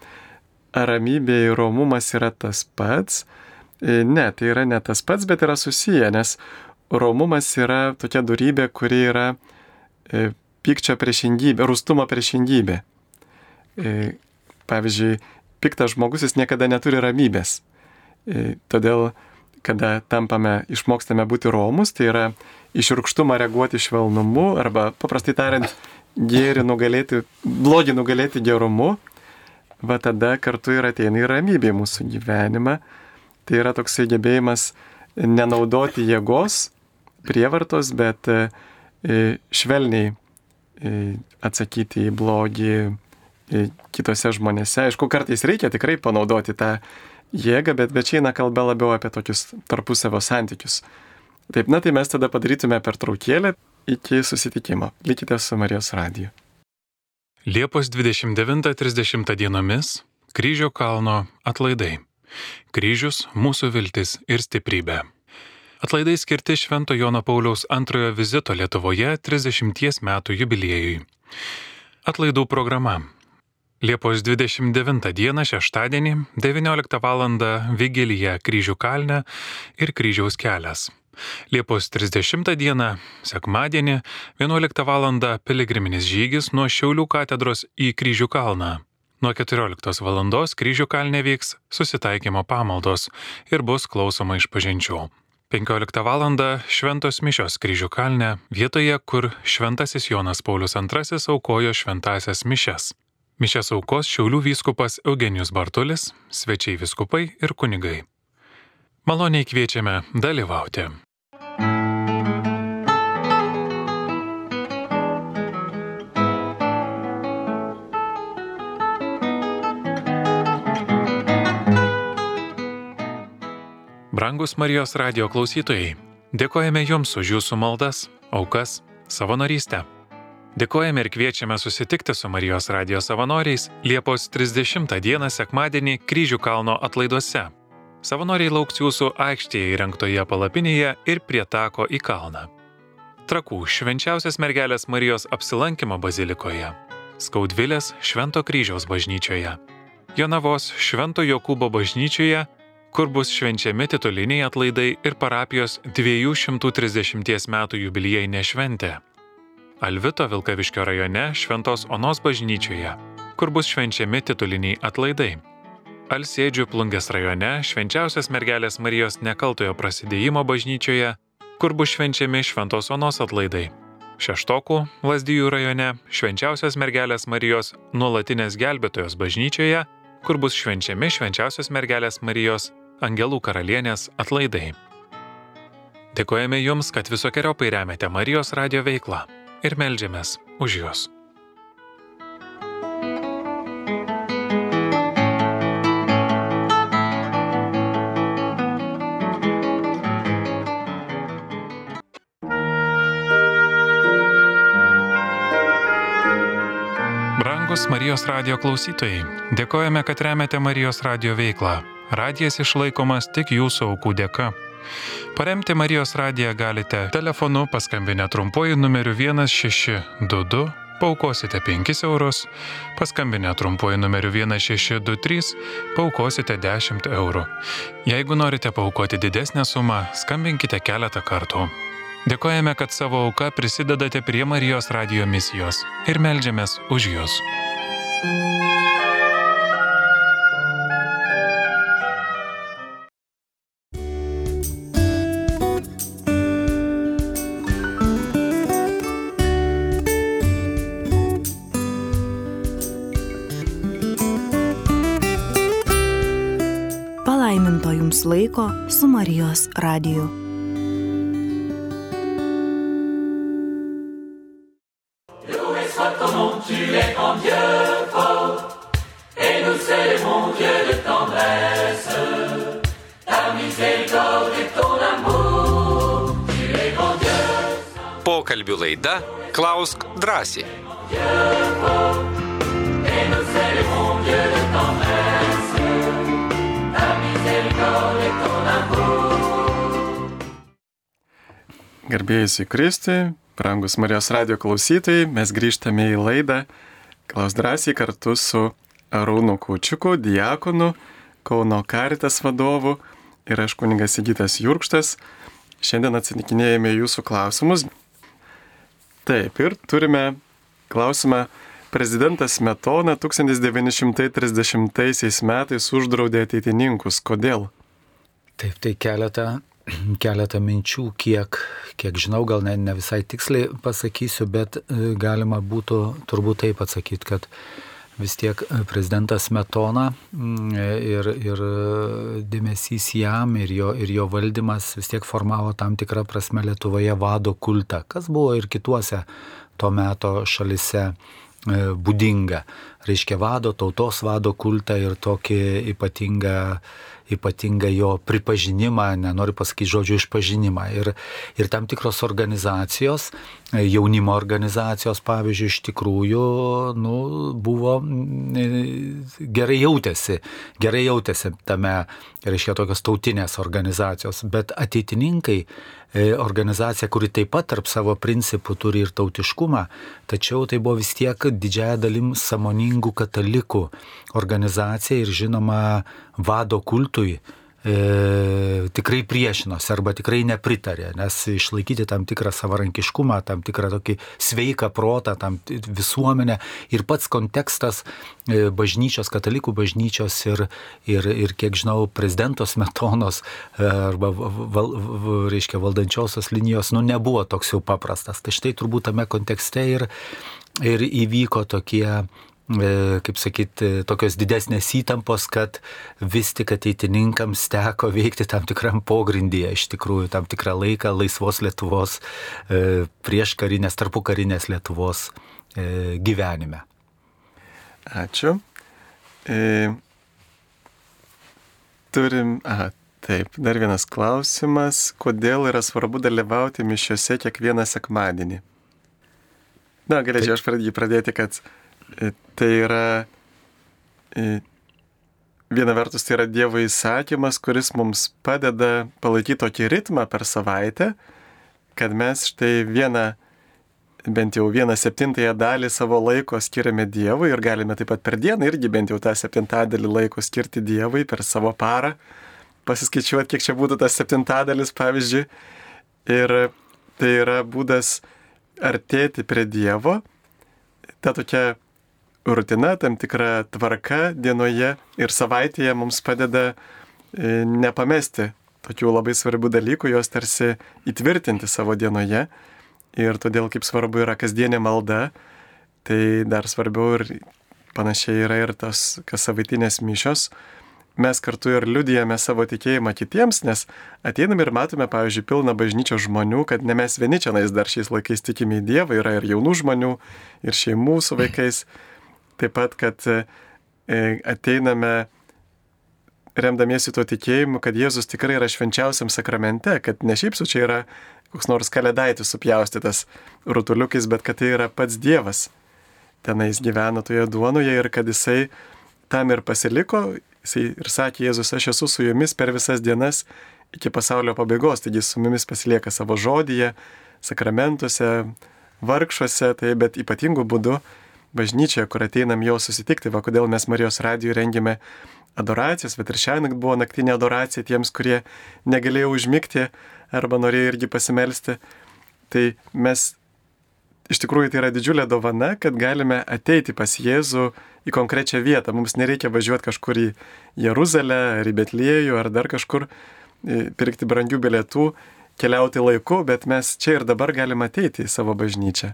Ar ramybė ir romumas yra tas pats? E, ne, tai yra ne tas pats, bet yra susiję, nes romumas yra tokia darybė, kuri yra e, pykčio priešingybė, rūstumo priešingybė. Pavyzdžiui, piktas žmogus jis niekada neturi ramybės. Todėl, kada tampame, išmokstame būti romus, tai yra išrūkštumą reaguoti švelnumu arba paprastai tariant gėrį nugalėti, blogį nugalėti gerumu, va tada kartu ir ateina į ramybę į mūsų gyvenimą. Tai yra toksai gebėjimas nenaudoti jėgos, prievartos, bet e, švelniai e, atsakyti į blogį e, kitose žmonėse. Aišku, kartais reikia tikrai panaudoti tą jėgą, bet, bet čia eina kalba labiau apie tokius tarpusavio santykius. Taip, na tai mes tada padarytume per traukėlę iki susitikimo. Likite su Marijos radiju. Liepos 29-30 dienomis Kryžio kalno atlaidai. Kryžius - mūsų viltis ir stiprybė. Atlaidai skirti Švento Jono Pauliaus antrojo vizito Lietuvoje 30 metų jubiliejui. Atlaidų programa. Liepos 29 dieną šeštadienį 19 val. Vigilija Kryžių kalne ir Kryžiaus kelias. Liepos 30 dieną, sekmadienį, 11 val. piligriminis žygis nuo Šiaulių katedros į Kryžių kalną. Nuo 14 val. Kryžių kalne vyks susitaikymo pamaldos ir bus klausoma iš pažinčių. 15 val. Šventos mišios kryžių kalne, vietoje, kur Šventasis Jonas Paulius II aukojo šventasias mišes. Mišes aukos Šiaulių vyskupas Eugenijus Bartulis, svečiai vyskupai ir kunigai. Maloniai kviečiame dalyvauti. Brangus Marijos radio klausytojai, dėkojame Jums už Jūsų maldas, aukas, savanorystę. Dėkojame ir kviečiame susitikti su Marijos radio savanoriais Liepos 30 dieną sekmadienį Kryžių kalno atlaiduose. Savanoriai lauks Jūsų aikštėje įrengtoje palapinėje ir prie tako į kalną. Trakų švenčiausias mergelės Marijos apsilankimo bazilikoje. Skaudvilės Švento kryžiaus bažnyčioje. Jonavos Švento Jokūbo bažnyčioje kur bus švenčiami tituliniai atlaidai ir parapijos 230 metų jubiliejinė šventė. Alvito Vilkaviškio rajone Šventos Onos bažnyčioje, kur bus švenčiami tituliniai atlaidai. Alsėdžių plungės rajone švenčiausias mergelės Marijos nekaltojo prasidėjimo bažnyčioje kur bus švenčiami Šventos Onos atlaidai. Šeštokų Lazdijų rajone švenčiausios mergelės Marijos nuolatinės gelbėtojos bažnyčioje, kur bus švenčiami švenčiausios mergelės Marijos Angelų karalienės atlaidai. Dėkojame Jums, kad visokiojopai remiate Marijos radio veiklą ir melžiamės už Jūs. Brangus Marijos radio klausytojai, dėkojame, kad remiate Marijos radio veiklą. Radijas išlaikomas tik jūsų aukų dėka. Paremti Marijos radiją galite telefonu paskambinę trumpuoju numeriu 1622, paukosite 5 eurus, paskambinę trumpuoju numeriu 1623, paukosite 10 eurų. Jeigu norite paukoti didesnę sumą, skambinkite keletą kartų. Dėkojame, kad savo auką prisidedate prie Marijos radio misijos ir melžiamės už Jūs. Palaiminto jums laiko su Marijos radiju. Pokalbių laida Klausk drąsiai. Garbėjus į Kristį, brangus Marijos radio klausytojai, mes grįžtame į laidą Klaus drąsiai kartu su Arūnu Kučiuku, diakonu, Kauno Karitas vadovu ir aš kuningas Sigitas Jurkštas. Šiandien atsinikinėjame jūsų klausimus. Taip, ir turime klausimą. Prezidentas Metona 1930 metais uždraudė ateitininkus. Kodėl? Taip, tai keletą, keletą minčių, kiek, kiek žinau, gal ne, ne visai tiksliai pasakysiu, bet e, galima būtų turbūt taip atsakyti, kad vis tiek prezidentas Metona mm, ir, ir dėmesys jam ir jo, ir jo valdymas vis tiek formavo tam tikrą prasme Lietuvoje vado kultą, kas buvo ir kituose to meto šalise e, būdinga. Reiškia vado, tautos vado kultą ir tokį ypatingą ypatingą jo pripažinimą, nenoriu pasakyti žodžio išpažinimą. Ir, ir tam tikros organizacijos, jaunimo organizacijos, pavyzdžiui, iš tikrųjų nu, buvo gerai jautėsi, gerai jautėsi tame, reiškia, tokios tautinės organizacijos, bet ateitininkai organizacija, kuri taip pat tarp savo principų turi ir tautiškumą, tačiau tai buvo vis tiek didžiaja dalim samoningų katalikų organizacija ir žinoma vado kultui e, tikrai priešinosi arba tikrai nepritarė, nes išlaikyti tam tikrą savarankiškumą, tam tikrą tokį sveiką protą, tam visuomenę ir pats kontekstas e, bažnyčios, katalikų bažnyčios ir, ir, ir kiek žinau, prezidentos metonos e, arba val, reiškia, valdančiosios linijos, nu, nebuvo toks jau paprastas. Tai štai turbūt tame kontekste ir, ir įvyko tokie kaip sakyti, tokios didesnės įtampos, kad vis tik ateitininkams teko veikti tam tikram pogrindyje, iš tikrųjų, tam tikrą laiką laisvos Lietuvos e, prieš karinės, tarpu karinės Lietuvos e, gyvenime. Ačiū. E, turim, aha, taip, dar vienas klausimas. Kodėl yra svarbu dalyvauti mišiuose kiekvieną sekmadienį? Na, galėčiau aš pradėti, kad Tai yra viena vertus tai yra Dievo įsakymas, kuris mums padeda palaikyti tokį ritmą per savaitę, kad mes štai vieną, bent jau vieną septintąją dalį savo laiko skiriame Dievui ir galime taip pat per dieną irgi bent jau tą septintadalį laiko skirti Dievui per savo parą, pasiskaičiuoti, kiek čia būtų tas septintadalis, pavyzdžiui. Ir tai yra būdas artėti prie Dievo, ta tokia rutina, tam tikra tvarka dienoje ir savaitėje mums padeda e, nepamesti tokių labai svarbių dalykų, juos tarsi įtvirtinti savo dienoje. Ir todėl kaip svarbu yra kasdienė malda, tai dar svarbiau ir panašiai yra ir tos kas savaitinės mišios. Mes kartu ir liudijame savo tikėjimą kitiems, nes ateiname ir matome, pavyzdžiui, pilną bažnyčios žmonių, kad ne mes vieni čia nais dar šiais laikais tikime į Dievą, yra ir jaunų žmonių, ir šeimų su vaikais. Taip pat, kad e, ateiname remdamiesi tuo tikėjimu, kad Jėzus tikrai yra švenčiausiam sakramente, kad ne šiaip su čia yra koks nors kalėdaitis supjaustytas rutuliukais, bet kad tai yra pats Dievas. Tenais gyvena toje duonoje ir kad jisai tam ir pasiliko, jisai ir sakė Jėzus, aš esu su jumis per visas dienas iki pasaulio pabaigos, taigi su mumis pasilieka savo žodyje, sakramentuose, vargšuose, tai bet ypatingų būdų bažnyčioje, kur ateinam jau susitikti, va kodėl mes Marijos radijų rengėme adoracijas, bet ir šiandien buvo naktinė adoracija tiems, kurie negalėjo užmigti arba norėjo irgi pasimelsti. Tai mes iš tikrųjų tai yra didžiulė dovana, kad galime ateiti pas Jėzų į konkrečią vietą. Mums nereikia važiuoti kažkur į Jeruzalę ar į Betliejų ar dar kažkur pirkti brangių bilietų, keliauti laiku, bet mes čia ir dabar galime ateiti į savo bažnyčią.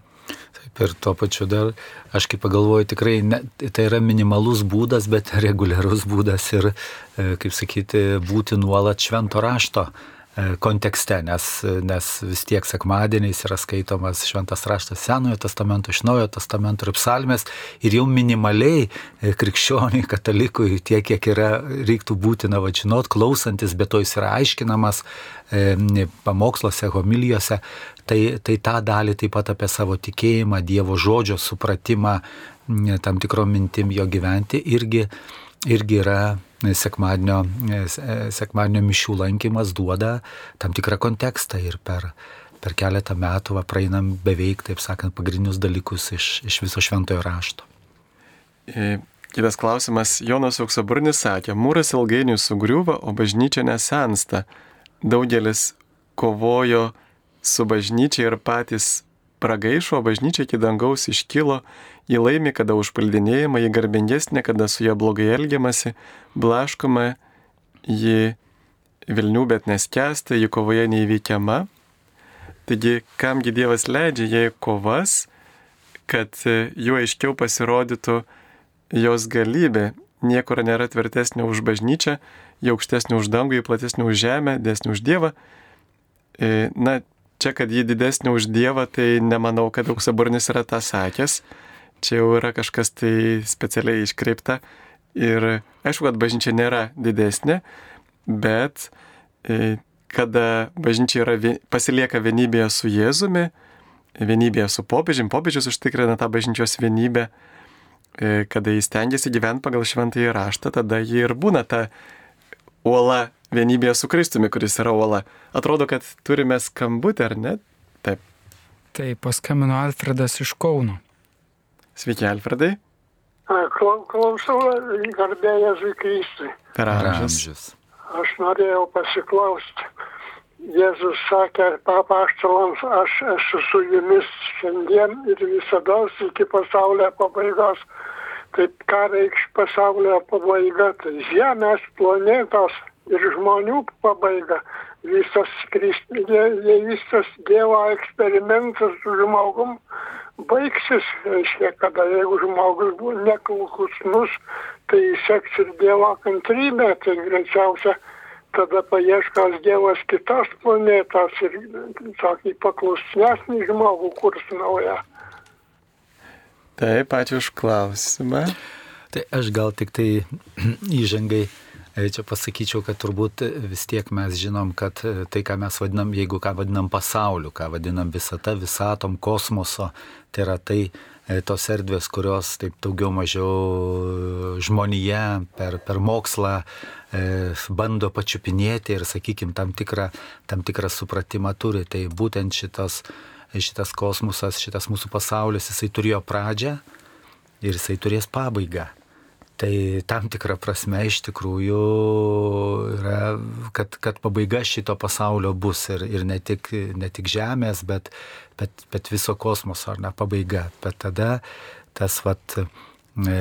Taip ir tuo pačiu dar, aš kaip pagalvoju, tikrai ne, tai yra minimalus būdas, bet reguliarus būdas ir, e, kaip sakyti, būti nuolat švento rašto kontekste, nes, nes vis tiek sekmadieniais yra skaitomas šventas raštas Senojo testamento, iš Naujojo testamento ir psalmės. Ir jau minimaliai e, krikščioniai, katalikui tiek, kiek yra, reiktų būtina važinot, klausantis, bet to jis yra aiškinamas e, pamoksluose, homilijose, tai, tai tą dalį taip pat apie savo tikėjimą, Dievo žodžio supratimą, tam tikrom mintim jo gyventi irgi, irgi yra sekmadienio, e, e, sekmadienio mišių lankymas duoda tam tikrą kontekstą ir per, per keletą metų va, praeinam beveik, taip sakant, pagrindinius dalykus iš, iš viso šventojo rašto. E, kitas klausimas. Jonas Auksaburnis sakė, mūras ilgainiui sugriuva, o bažnyčia nesensta. Daugelis kovojo su bažnyčia ir patys pragaišo, bažnyčia iki dangaus iškilo, jį laimi, kada užpaldinėjama, jį garbingesnė, kada su ja blogai elgiamasi, blaškoma, ji Vilnių, bet neskesta, ji kovoje neįveikiama. Taigi, kamgi Dievas leidžia jai kovas, kad juo aiškiau pasirodytų jos galybė. Niekur nėra tvirtesnė už bažnyčią, jau aukštesnė už dangų, jau platesnė už žemę, desnė už Dievą. E, na, čia, kad ji didesnė už Dievą, tai nemanau, kad auksaburnis yra tą sakęs. Čia jau yra kažkas tai specialiai iškreipta. Ir aišku, kad bažnyčia nėra didesnė, bet e, kada bažnyčia yra, pasilieka vienybėje su Jėzumi, vienybėje su popiežiumi, popiežius užtikrina tą bažnyčios vienybę, e, kada jis tengiasi gyventi pagal šventąjį raštą, tada ji ir būna ta uola vienybėje su Kristumi, kuris yra uola. Atrodo, kad turime skambutį, ar ne? Taip. Taip, paskambino Alfredas iš Kauno. Sveiki, Alfredai. Klausau, garbė Jėzui Kristui. Per amžius. Aš norėjau pasiklausti. Jėzus sakė papaštalams, aš esu su jumis šiandien ir visada iki pasaulio pabaigos. Taip ką reikš pasaulio pabaiga, tai žemės planetos ir žmonių pabaiga. Visas, visas Dievo eksperimentas su žmogum baigsis, reiškia, kada jeigu žmogus buvo neklusnus, tai seks ir Dievo kantrybė, tai greičiausia tada paieškos Dievas kitos planetos ir tokį paklusnesnį žmogų kurs naują. Taip, ačiū už klausimą. Tai aš gal tik tai (clears throat) įžengai čia pasakyčiau, kad turbūt vis tiek mes žinom, kad e, tai, ką mes vadinam, jeigu ką vadinam pasauliu, ką vadinam visata, visatom, kosmoso, tai yra tai e, tos erdvės, kurios taip daugiau mažiau žmonėje per, per mokslą e, bando pačiupinėti ir, sakykime, tam tikrą, tam tikrą supratimą turi. Tai būtent šitas, šitas kosmosas, šitas mūsų pasaulis, jisai turėjo pradžią ir jisai turės pabaigą. Tai tam tikrą prasme iš tikrųjų yra, kad, kad pabaiga šito pasaulio bus ir, ir ne, tik, ne tik Žemės, bet, bet, bet viso kosmoso, ar ne pabaiga. Bet tada tas vat, e,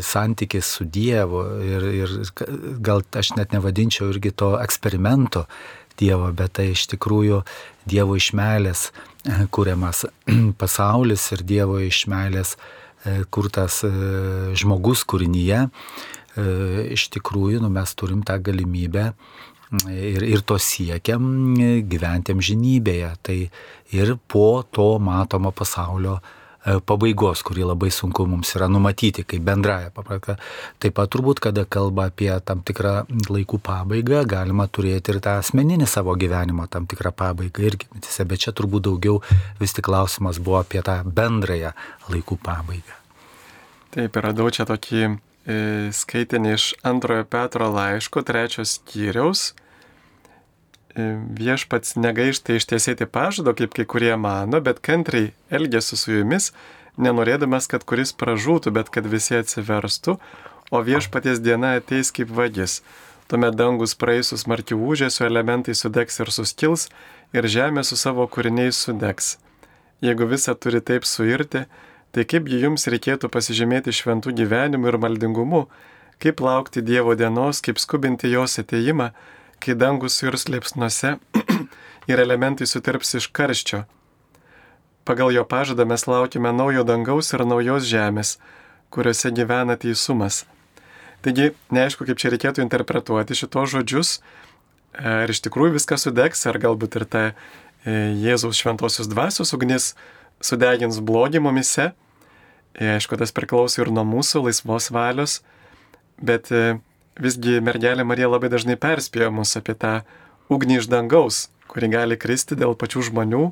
santykis su Dievu ir, ir gal aš net nevadinčiau irgi to eksperimento Dievo, bet tai iš tikrųjų Dievo išmelės e, kuriamas (clears throat) pasaulis ir Dievo išmelės e, kurtas e, žmogus kūrinyje. Iš tikrųjų, nu, mes turim tą galimybę ir, ir to siekiam gyventi amžinybėje. Tai ir po to matomo pasaulio E, pabaigos, kurį labai sunku mums yra numatyti kaip bendraja papraka. Taip pat turbūt, kada kalba apie tam tikrą laikų pabaigą, galima turėti ir tą asmeninį savo gyvenimo tam tikrą pabaigą irgi. Bet čia turbūt daugiau vis tik klausimas buvo apie tą bendrąją laikų pabaigą. Taip, radau čia tokį e, skaitinį iš antrojo Petro laiško, trečios skyriaus viešpats negaišta ištiesėti pažado, kaip kai kurie mano, bet kantriai elgėsi su jumis, nenorėdamas, kad kuris pražūtų, bet kad visi atsiverstų, o viešpaties diena ateis kaip vagis. Tuomet dangus praeis su smarkiu užėsiu, elementai sudegs ir suskils, ir žemė su savo kūriniais sudegs. Jeigu visa turi taip suirti, tai kaipgi jums reikėtų pasižymėti šventų gyvenimu ir maldingumu, kaip laukti Dievo dienos, kaip skubinti jos ateimą, kai dangus suirs liepsnuose (clears throat) ir elementai sutirps iš karščio. Pagal jo pažadą mes laukime naujo dangaus ir naujos žemės, kuriuose gyvena teisumas. Taigi, neaišku, kaip čia reikėtų interpretuoti šitos žodžius, ar iš tikrųjų viskas sudegs, ar galbūt ir ta e, Jėzaus šventosios dvasios ugnis sudegins blogį mumise. E, aišku, tas priklauso ir nuo mūsų laisvos valios, bet e, visgi mergelė Marija labai dažnai perspėjo mus apie tą ugnį iš dangaus, kuri gali kristi dėl pačių žmonių,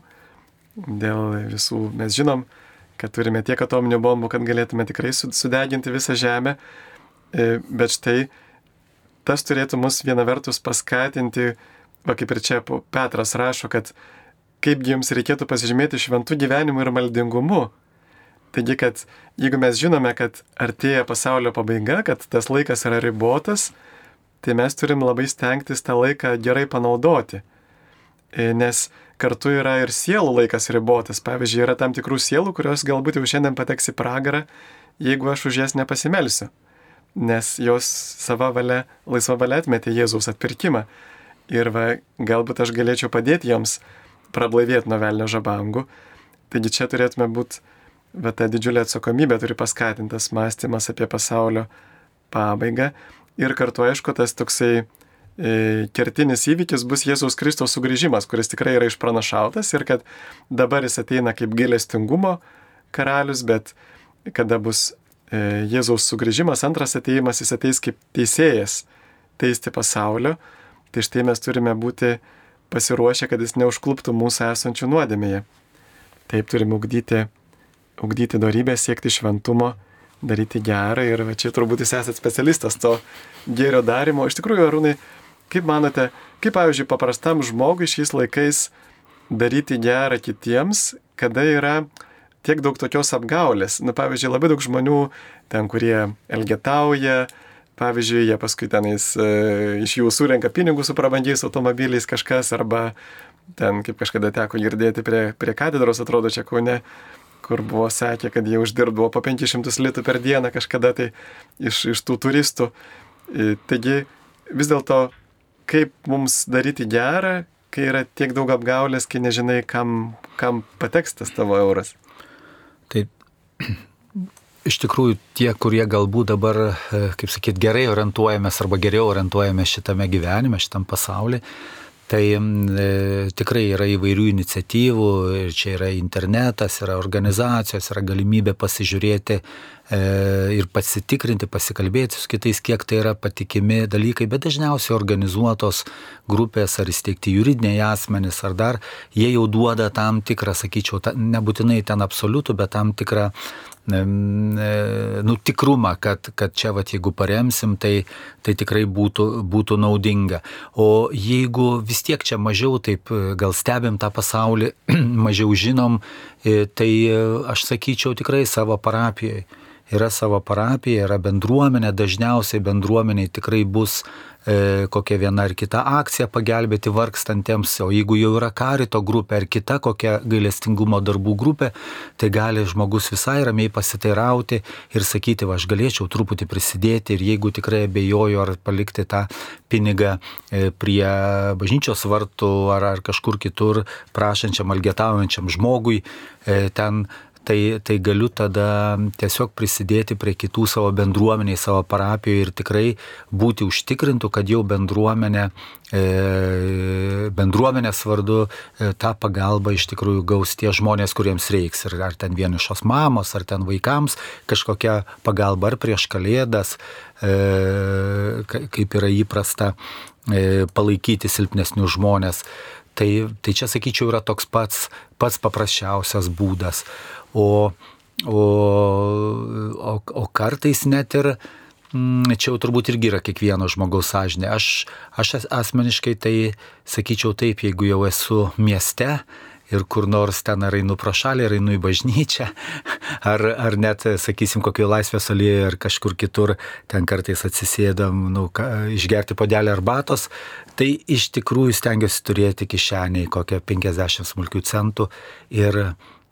dėl visų, mes žinom, kad turime tiek atominių bombų, kad galėtume tikrai sudeginti visą žemę, e, bet štai tas turėtų mus viena vertus paskatinti, va kaip ir čia Petras rašo, kad kaipgi jums reikėtų pasižymėti šventų gyvenimu ir maldingumu, Taigi, kad jeigu mes žinome, kad artėja pasaulio pabaiga, kad tas laikas yra ribotas, tai mes turim labai stengtis tą laiką gerai panaudoti. E, nes kartu yra ir sielų laikas ribotas. Pavyzdžiui, yra tam tikrų sielų, kurios galbūt jau šiandien pateks į pragarą, jeigu aš už jas nepasimelsiu. Nes jos savo valia, laisva valia atmetė Jėzaus atpirkimą. Ir va, galbūt aš galėčiau padėti joms prablaivėti nuo velnio žabangų. Taigi čia turėtume būti bet ta didžiulė atsakomybė turi paskatintas mąstymas apie pasaulio pabaigą. Ir kartu, aišku, tas toksai e, kertinis įvykis bus Jėzaus Kristos sugrįžimas, kuris tikrai yra išpranašautas ir kad dabar jis ateina kaip gailestingumo karalius, bet kada bus e, Jėzaus sugrįžimas, antras ateimas, jis ateis kaip teisėjas teisti pasaulio, tai štai mes turime būti pasiruošę, kad jis neužkluptų mūsų esančių nuodėmėje. Taip turime ugdyti ugdyti darybę, siekti šventumo, daryti gerą ir čia turbūt jūs esate specialistas to gėrio darimo. Iš tikrųjų, Arūnai, kaip manote, kaip pavyzdžiui paprastam žmogui šiais laikais daryti gerą kitiems, kada yra tiek daug tokios apgaulės. Na, pavyzdžiui, labai daug žmonių ten, kurie elgetauja, pavyzdžiui, jie paskui tenais e, iš jų surenka pinigus su prabangiais automobiliais kažkas, arba ten, kaip kažkada teko girdėti prie, prie katedros, atrodo, čia kaune, kur buvo sakę, kad jie uždirbdavo po 500 litų per dieną kažkada tai iš, iš tų turistų. Taigi vis dėlto, kaip mums daryti gerą, kai yra tiek daug apgaulės, kai nežinai, kam, kam pateks tas tavo euras. Tai (clears throat) iš tikrųjų tie, kurie galbūt dabar, e, kaip sakyt, gerai orientuojamės arba geriau orientuojamės šitame gyvenime, šitam pasaulyje, Tai e, tikrai yra įvairių iniciatyvų ir čia yra internetas, yra organizacijos, yra galimybė pasižiūrėti e, ir pasitikrinti, pasikalbėti su kitais, kiek tai yra patikimi dalykai, bet dažniausiai organizuotos grupės ar įsteigti juridiniai asmenys ar dar, jie jau duoda tam tikrą, sakyčiau, ta, nebūtinai ten absoliutų, bet tam tikrą nu, tikrumą, kad, kad čia, vat, jeigu paremsim, tai, tai tikrai būtų, būtų naudinga. O jeigu vis tiek čia mažiau taip e, gal stebim tą pasaulį, (clears throat) mažiau žinom, e, tai aš sakyčiau tikrai savo parapijoje yra savo parapija, yra bendruomenė, dažniausiai bendruomeniai tikrai bus e, kokia viena ar kita akcija pagelbėti vargstantiems, o jeigu jau yra karito grupė ar kita kokia gailestingumo darbų grupė, tai gali žmogus visai ramiai pasiteirauti ir sakyti, va, aš galėčiau truputį prisidėti ir jeigu tikrai abejoju ar palikti tą pinigą e, prie bažnyčios vartų ar, ar kažkur kitur prašančiam, algetaujančiam žmogui, e, ten tai, tai galiu tada tiesiog prisidėti prie kitų savo bendruomeniai, savo parapijoje ir tikrai būti užtikrintų, kad jau bendruomenė, e, bendruomenės vardu e, tą pagalbą iš tikrųjų gaus tie žmonės, kuriems reiks. Ir ar ten vienišos mamos, ar ten vaikams kažkokia pagalba, ar prieš kalėdas, e, kaip yra įprasta palaikyti silpnesnius žmonės. Tai, tai čia, sakyčiau, yra toks pats, pats paprasčiausias būdas. O, o, o, o kartais net ir mm, čia jau turbūt irgi yra kiekvieno žmogaus sąžinė. Aš, aš asmeniškai tai sakyčiau taip, jeigu jau esu mieste ir kur nors ten ar einu pro šalį, ar einu į bažnyčią, (laughs) ar, ar net, sakysim, kokioje laisvės alėje ar kažkur kitur, ten kartais atsisėdam, nu, ka, išgerti podelį arbatos, tai iš tikrųjų stengiuosi turėti kišeniai kokią 50 smulkių centų ir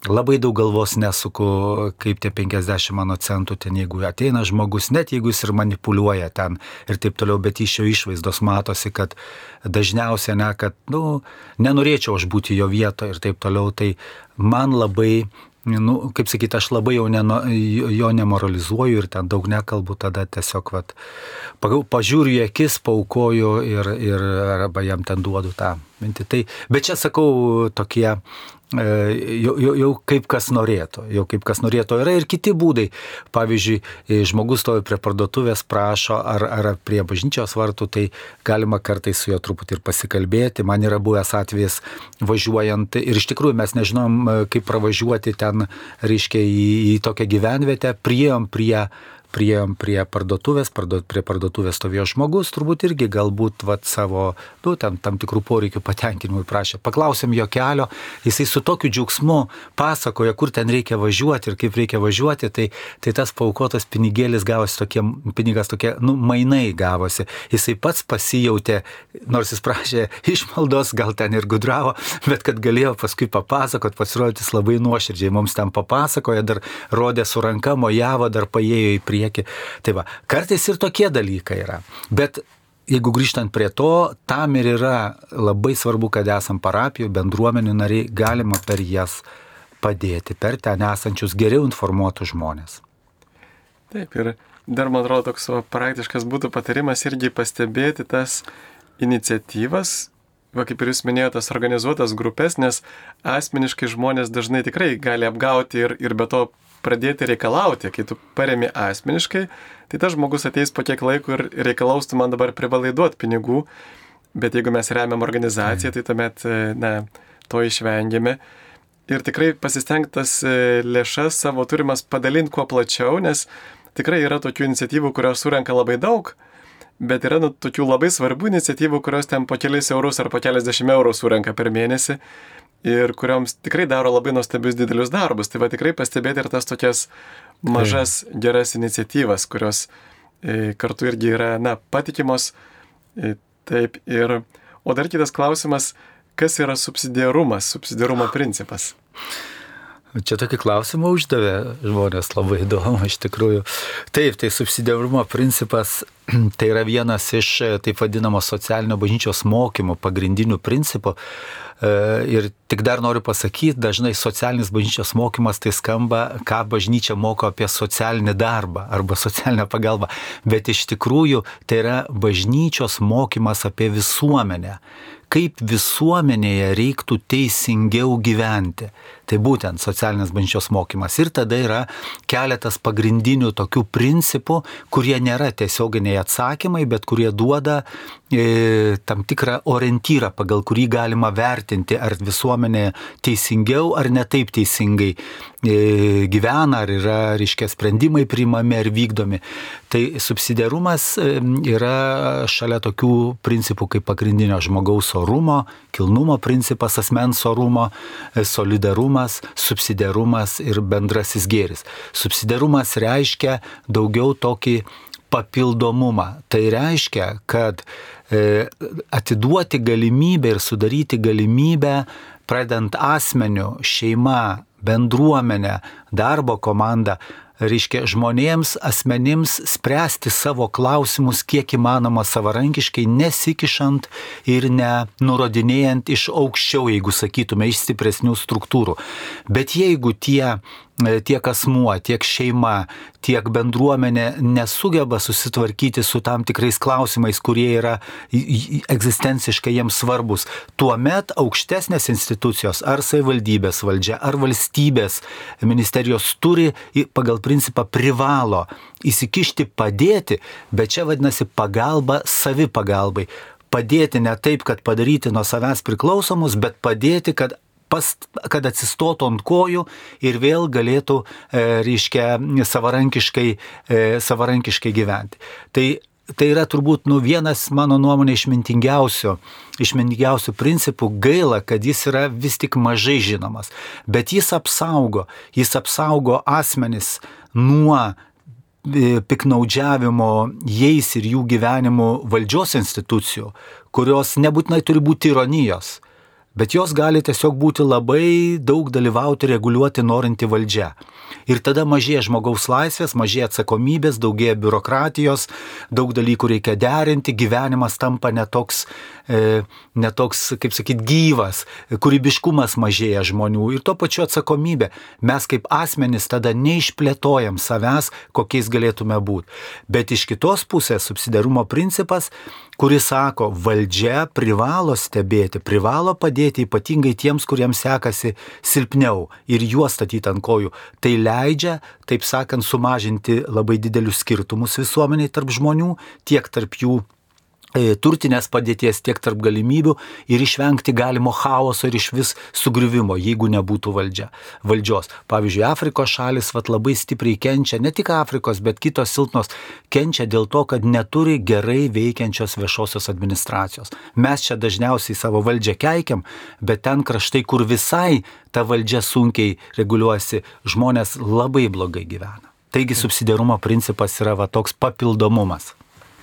labai daug galvos nesuku, kaip tie 50 mano centų ten, jeigu ateina žmogus, net jeigu jis ir manipuliuoja ten ir taip toliau, bet iš jo išvaizdos matosi, kad dažniausiai ne, kad, nu, nenorėčiau aš būti jo vietoje ir taip toliau, tai man labai nu, kaip sakyti, aš labai jau neno, jo nemoralizuoju ir ten daug nekalbu, tada tiesiog, vat, pažiūriu į akis, paukoju ir, ir arba jam ten duodu tą mintį. Tai, bet čia sakau tokie E, jau, jau, jau kaip kas norėtų, jau kaip kas norėtų. Yra ir kiti būdai. Pavyzdžiui, žmogus stovi prie parduotuvės, prašo ar, ar prie bažnyčios vartų, tai galima kartais su juo truputį ir pasikalbėti. Man yra buvęs atvejis važiuojant ir iš tikrųjų mes nežinom, e, kaip pravažiuoti ten, reiškia, į, į tokią gyvenvietę, prieėm prie prieėm prie parduotuvės, parduot, prie parduotuvės stovėjo žmogus, turbūt irgi galbūt vat, savo, nu, tam, tam tikrų poreikių patenkinimui prašė. Paklausėm jo kelio, jisai su tokiu džiaugsmu pasakoja, kur ten reikia važiuoti ir kaip reikia važiuoti, tai, tai tas paukotas pinigėlis gavosi tokie, pinigas tokie, nu, mainai gavosi. Jisai pats pasijautė, nors jis prašė (laughs) išmaldos, gal ten ir gudravo, bet kad galėjo paskui papasakot, pasirodytis labai nuoširdžiai, mums ten papasakoja, dar rodė su ranka, mojavo, dar paėjo į priekį priekį. Tai va, kartais ir tokie dalykai yra. Bet jeigu grįžtant prie to, tam ir yra labai svarbu, kad esam parapijų, bendruomenių nariai, galima per jas padėti, per ten esančius geriau informuotus žmonės. Taip, ir dar man atrodo toks praktiškas būtų patarimas irgi pastebėti tas iniciatyvas, va kaip ir jūs minėjote, tas organizuotas grupės, nes asmeniškai žmonės dažnai tikrai gali apgauti ir, ir be to pradėti reikalauti, kai tu paremi asmeniškai, tai tas žmogus ateis po kiek laiko ir reikalaus, tu man dabar privalai duoti pinigų, bet jeigu mes remiam organizaciją, tai tuomet, e, na, to išvengiame. Ir tikrai pasistengtas e, lėšas savo turimas padalinti kuo plačiau, nes tikrai yra tokių iniciatyvų, kurios surenka labai daug, bet yra nu, tokių labai svarbių iniciatyvų, kurios ten po keliais eurus ar po keliasdešimt eurų surenka per mėnesį ir kurioms tikrai daro labai nuostabius didelius darbus. Tai va tikrai pastebėti ir tas tokias mažas tai. geras iniciatyvas, kurios e, kartu irgi yra, na, patikimos. E, taip ir, o dar kitas klausimas, kas yra subsidiarumas, subsidiarumo principas? Čia tokį klausimą uždavė žmonės labai įdomu iš tikrųjų. Taip, tai subsidiarumo principas (clears throat) tai yra vienas iš taip vadinamo socialinio bažnyčios mokymo pagrindinių principų. E, ir tik dar noriu pasakyti, dažnai socialinis bažnyčios mokymas tai skamba, ką bažnyčia moko apie socialinį darbą arba socialinę pagalbą. Bet iš tikrųjų tai yra bažnyčios mokymas apie visuomenę kaip visuomenėje reiktų teisingiau gyventi. Tai būtent socialinės bažnyčios mokymas. Ir tada yra keletas pagrindinių tokių principų, kurie nėra tiesioginiai atsakymai, bet kurie duoda e, tam tikrą orientyrą, pagal kurį galima vertinti, ar visuomenė teisingiau ar netaip teisingai e, gyvena, ar yra, reiškia, sprendimai priimami ar vykdomi. Tai subsidiarumas e, yra šalia tokių principų kaip pagrindinio žmogaus orumo, kilnumo principas, asmens orumo, e, solidarumas subsidiarumas, subsidiarumas ir bendrasis gėris. Subsidiarumas reiškia daugiau tokį papildomumą. Tai reiškia, kad e, atiduoti galimybę ir sudaryti galimybę, pradant asmeniu, šeima, bendruomenę, darbo komandą, reiškia žmonėms, asmenims spręsti savo klausimus kiek įmanoma savarankiškai, nesikišant ir nenurodinėjant iš aukščiau, jeigu sakytume, iš stipresnių struktūrų. Bet jeigu tie tiek asmuo, tiek šeima, tiek bendruomenė nesugeba susitvarkyti su tam tikrais klausimais, kurie yra egzistenciškai jiems svarbus, tuomet aukštesnės institucijos, ar savivaldybės valdžia, ar valstybės ministerijos turi pagal principą privalo įsikišti, padėti, bet čia vadinasi pagalba savipagalbai. Padėti ne taip, kad padaryti nuo savęs priklausomus, bet padėti, kad pas, kad atsistotų ant kojų ir vėl galėtų, e, reiškia, savarankiškai, e, savarankiškai gyventi. Tai tai yra turbūt nu, vienas mano nuomonė išmintingiausių, išmintingiausių principų. Gaila, kad jis yra vis tik mažai žinomas, bet jis apsaugo, jis apsaugo asmenis nuo e, piknaudžiavimo jais ir jų gyvenimu valdžios institucijų, kurios nebūtinai turi būti ironijos bet jos gali tiesiog būti labai daug dalyvauti, reguliuoti norinti valdžia. Ir tada mažėja žmogaus laisvės, mažėja atsakomybės, daugėja biurokratijos, daug dalykų reikia derinti, gyvenimas tampa netoks, e, netoks kaip sakyt, gyvas, kūrybiškumas mažėja žmonių ir tuo pačiu atsakomybė. Mes kaip asmenys tada neišplėtojam savęs, kokiais galėtume būti. Bet iš kitos pusės subsidarumo principas kuris sako, valdžia privalo stebėti, privalo padėti ypatingai tiems, kuriems sekasi silpniau ir juos statyti ant kojų. Tai leidžia, taip sakant, sumažinti labai didelius skirtumus visuomeniai tarp žmonių, tiek tarp jų turtinės padėties, tiek tarp galimybių ir išvengti galimo chaoso ir iš vis sugriuvimo, jeigu nebūtų valdžia, valdžios. Pavyzdžiui, Afrikos šalis vat, labai stipriai kenčia, ne tik Afrikos, bet kitos silpnos kenčia dėl to, kad neturi gerai veikiančios viešosios administracijos. Mes čia dažniausiai savo valdžią keikiam, bet ten kraštai, kur visai ta valdžia sunkiai reguliuosi, žmonės labai blogai gyvena. Taigi subsidiarumo principas yra va toks papildomumas.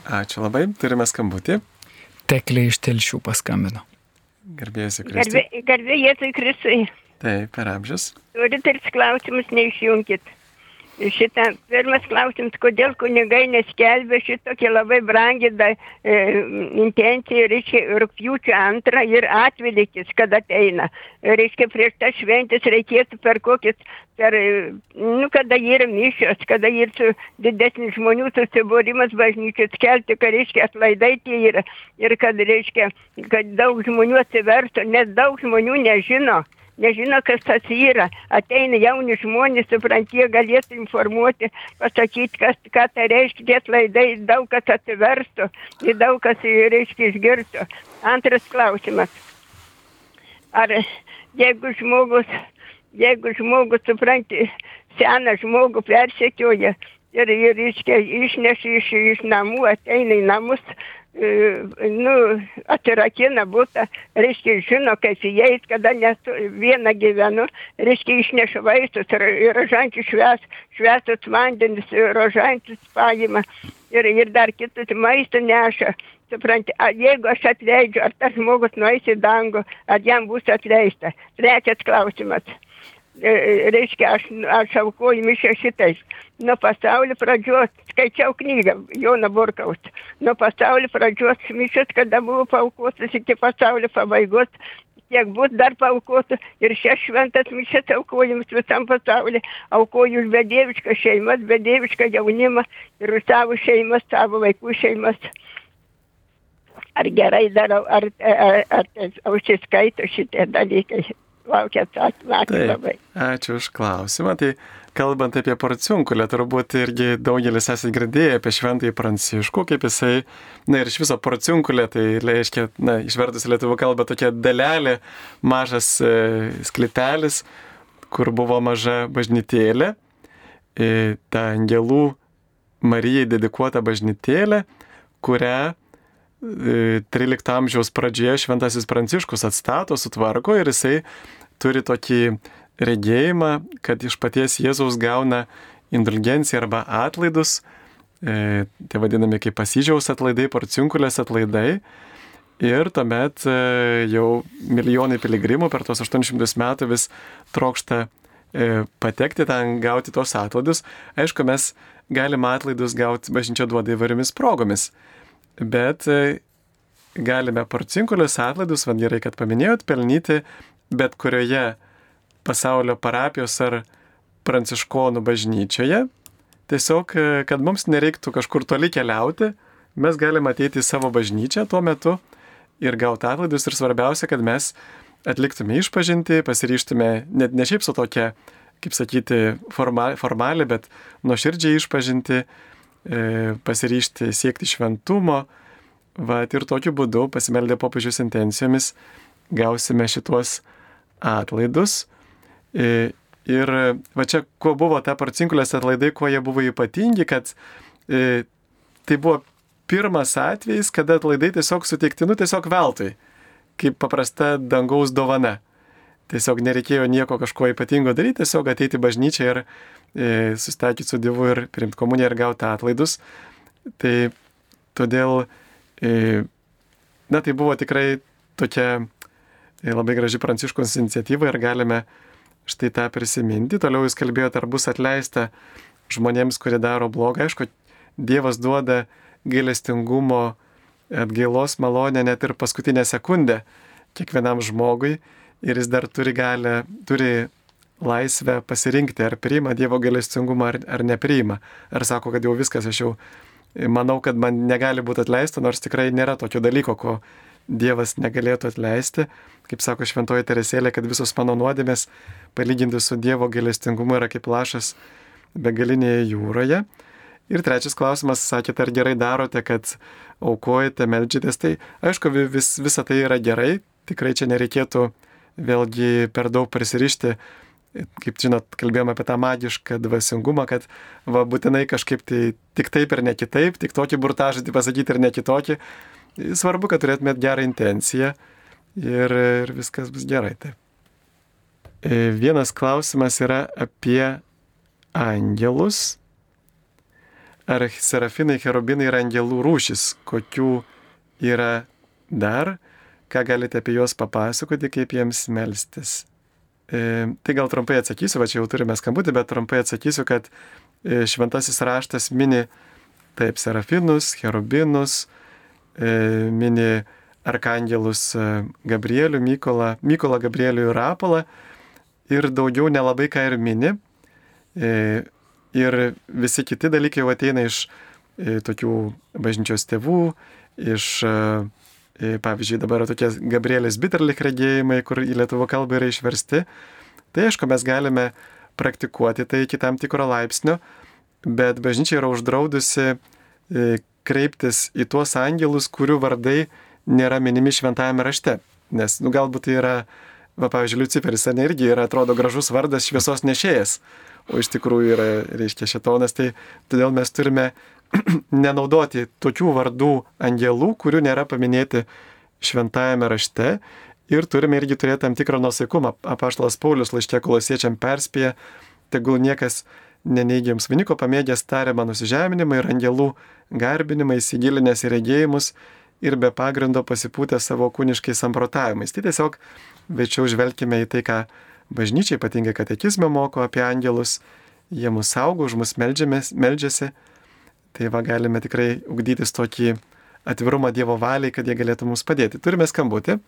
Ačiū labai, turime skambutį. Teklė iš telšių paskambino. Garbė, garbė Jėzui Kristui. Taip, per amžius. Turit ir klausimus neišjungkit šitą pirmas klausimas, kodėl kunigai neskelbė šitokį labai brangį da, e, intenciją, reiškia, rūpjūčio antrą ir atvilykis, kad ateina. Reiškia, prieš tą šventės reikėtų per kokius, per, nu, kada yra mišios, kada yra didesnis žmonių susibūrimas bažnyčios skelbti, kad, reiškia, atlaidai tie yra ir kad, reiškia, kad daug žmonių atsiverstų, nes daug žmonių nežino nežino, kas tas yra. Ateina jauni žmonės, suprant, jie galėtų informuoti, pasakyti, kas, ką tai reiškia, tie laidai, daug kas atsiverstų daug kas, reiškia, išgirstų. Antras klausimas. Ar jeigu žmogus, jeigu žmogus, supranti, seną žmogų persekioja ir, ir reiškia, išneša iš, iš namų, ateina į namus, nu, atirakina būtą, reiškia, žino, kaip įeit, kada nesu vieną gyvenu, reiškia, išneša vaistus ir, ir rožančių šves, švestus vandenis, rožančius paima ir, ir dar kitus maistą neša. Supranti, ar jeigu aš atleidžiu, ar tas žmogus nueis į dangų, ar jam bus atleista. Trečias klausimas. E, e, reiškia, aš, aš aukoju mišę šitais. Nuo pasaulio pradžios, skaičiau knygą Joną Burkaus, nuo pasaulio pradžios mišės, kada buvo paukotas iki pasaulio pabaigos, kiek bus dar paukotų ir šias šventas mišės aukojimus visam pasauliu. Aukoju už bedievišką šeimas, bedievišką jaunimą ir už savo šeimas, savo vaikų šeimas. Ar gerai darau, ar, ar, ar, ar užsiskaito šitie dalykai laukia atsakymą. Ačiū už klausimą. Tai kalbant apie porciunkulę, turbūt irgi daugelis esate girdėję apie šventąjį pranciškų, kaip jisai, na ir iš viso porciunkulė, tai reiškia, na, išvertus į lietuvų kalbą tokia dalelė, mažas e, sklitelis, kur buvo maža bažnytėlė, e, ta angelų Marijai dedikuota bažnytėlė, kurią 13 e, amžiaus pradžioje šventasis pranciškus atstato, sutvarko ir jisai turi tokį regėjimą, kad iš paties Jėzaus gauna indulgenciją arba atlaidus, e, tai vadinami kaip pasyžiaus atlaidai, porciunkulės atlaidai. Ir tuomet e, jau milijonai piligrimų per tos 800 metų vis trokšta e, patekti ten, gauti tos atlaidus. Aišku, mes galime atlaidus gauti, bažnyčia duoda įvairiomis progomis, bet e, galime porcinkulės atlaidus, vad gerai, kad paminėjot, pelnyti bet kurioje pasaulio parapijos ar pranciškonų bažnyčioje. Tiesiog, e, kad mums nereiktų kažkur toli keliauti, mes galime ateiti į savo bažnyčią tuo metu ir gauti atlaidus ir svarbiausia, kad mes atliktume išpažinti, pasiryštume net ne šiaip su tokia, kaip sakyti, formal, formali, bet nuoširdžiai išpažinti, pasiryšti siekti šventumo. Va, ir tokiu būdu, pasimeldę popiežius intencijomis, gausime šitos atlaidus. E, ir va čia, kuo buvo ta parcinkulės atlaidai, kuo jie buvo ypatingi, kad e, tai buvo pirmas atvejis, kada atlaidai tiesiog suteikti, nu tiesiog veltui, kaip paprasta dangaus dovana. Tiesiog nereikėjo nieko kažko ypatingo daryti, tiesiog ateiti bažnyčią ir e, susitakyti su Dievu ir priimti komuniją ir gauti atlaidus. Tai todėl, e, na tai buvo tikrai tokia e, labai graži pranciškos iniciatyva ir galime štai tą prisiminti. Toliau jūs kalbėjote, ar bus atleista žmonėms, kurie daro blogą. Aišku, Dievas duoda gailestingumo, atgailos malonę net ir paskutinę sekundę kiekvienam žmogui ir jis dar turi galę, turi laisvę pasirinkti, ar priima Dievo gailestingumą ar, ar nepriima. Ar sako, kad jau viskas, aš jau manau, kad man negali būti atleista, nors tikrai nėra tokio dalyko, ko Dievas negalėtų atleisti. Kaip sako Šventoji Teresėlė, kad visos mano nuodėmės palyginti su Dievo gailestingumu yra kaip lašas begalinėje jūroje. Ir trečias klausimas, sakėte, ar gerai darote, kad aukojate, melžytės. Tai aišku, vis, visa tai yra gerai, tikrai čia nereikėtų vėlgi per daug prisirišti, kaip žinot, kalbėjome apie tą magišką dvasingumą, kad va būtinai kažkaip tai tik taip ir ne kitaip, tik tokį burtažodį pasakyti ir ne kitokį. Svarbu, kad turėtumėt gerą intenciją ir, ir viskas bus gerai. Taip. E, vienas klausimas yra apie angelus. Ar serafinai, cherubinai yra angelų rūšis? Kokių yra dar? Ką galite apie juos papasakoti, kaip jiems melstis? E, tai gal trumpai atsakysiu, va čia jau turime skambutį, bet trumpai atsakysiu, kad e, šventasis raštas mini taip serafinus, cherubinus, E, mini arkangelus e, Gabrielių, Mykolą, Mykolą Gabrielių ir Rapolą ir daugiau nelabai ką ir mini. E, ir visi kiti dalykai jau ateina iš tokių bažnyčios tėvų, iš, pavyzdžiui, dabar tokie Gabrielės Bitterlich regėjimai, kur į lietuvo kalbą yra išversti. Tai aišku, mes galime praktikuoti tai iki tam tikro laipsnio, bet bažnyčia yra uždraudusi kreiptis į tuos angelus, kurių vardai nėra minimi šventajame rašte. Nes, nu, galbūt tai yra, va, pavyzdžiui, Luciferis, ne irgi yra, atrodo, gražus vardas šviesos nešėjas, o iš tikrųjų yra, reiškia, šetonas, tai todėl mes turime (clears throat) nenaudoti tokių vardų angelų, kurių nėra paminėti šventajame rašte ir turime irgi turėti tam tikrą nusaikumą. Apaštalas Paulius laiškė kolosiečiam perspėja, tegul niekas neneigia jums vainiko pamėgęs tariamą nusižeminimą ir angelų garbinimą, įsigilinęs į regėjimus ir be pagrindo pasipūtę savo kūniškais samprotavimais. Tai tiesiog večiau žvelgime į tai, ką bažnyčiai ypatingai katekizme moko apie angelus, jie mus saugo, už mus meldžiasi. Tai va galime tikrai ugdytis tokį atvirumą Dievo valiai, kad jie galėtų mums padėti. Turime skambutį.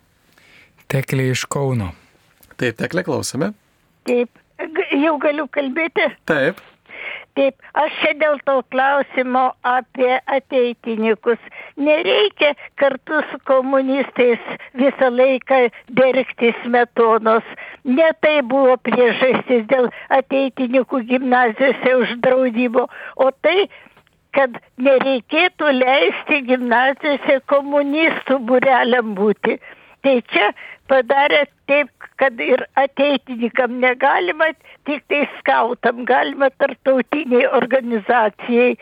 Teklė iš Kauno. Taip, teklė klausome. Taip, jau galiu kalbėti? Taip. Taip, aš čia dėl to klausimo apie ateitinikus. Nereikia kartu su komunistais visą laiką dergti smetonos. Ne tai buvo priežastis dėl ateitininkų gimnazijose uždraudimo, o tai, kad nereikėtų leisti gimnazijose komunistų bureliam būti. Tai čia padarė taip, kad ir ateitininkam negalima, tik tai skautam, galima tartautiniai organizacijai.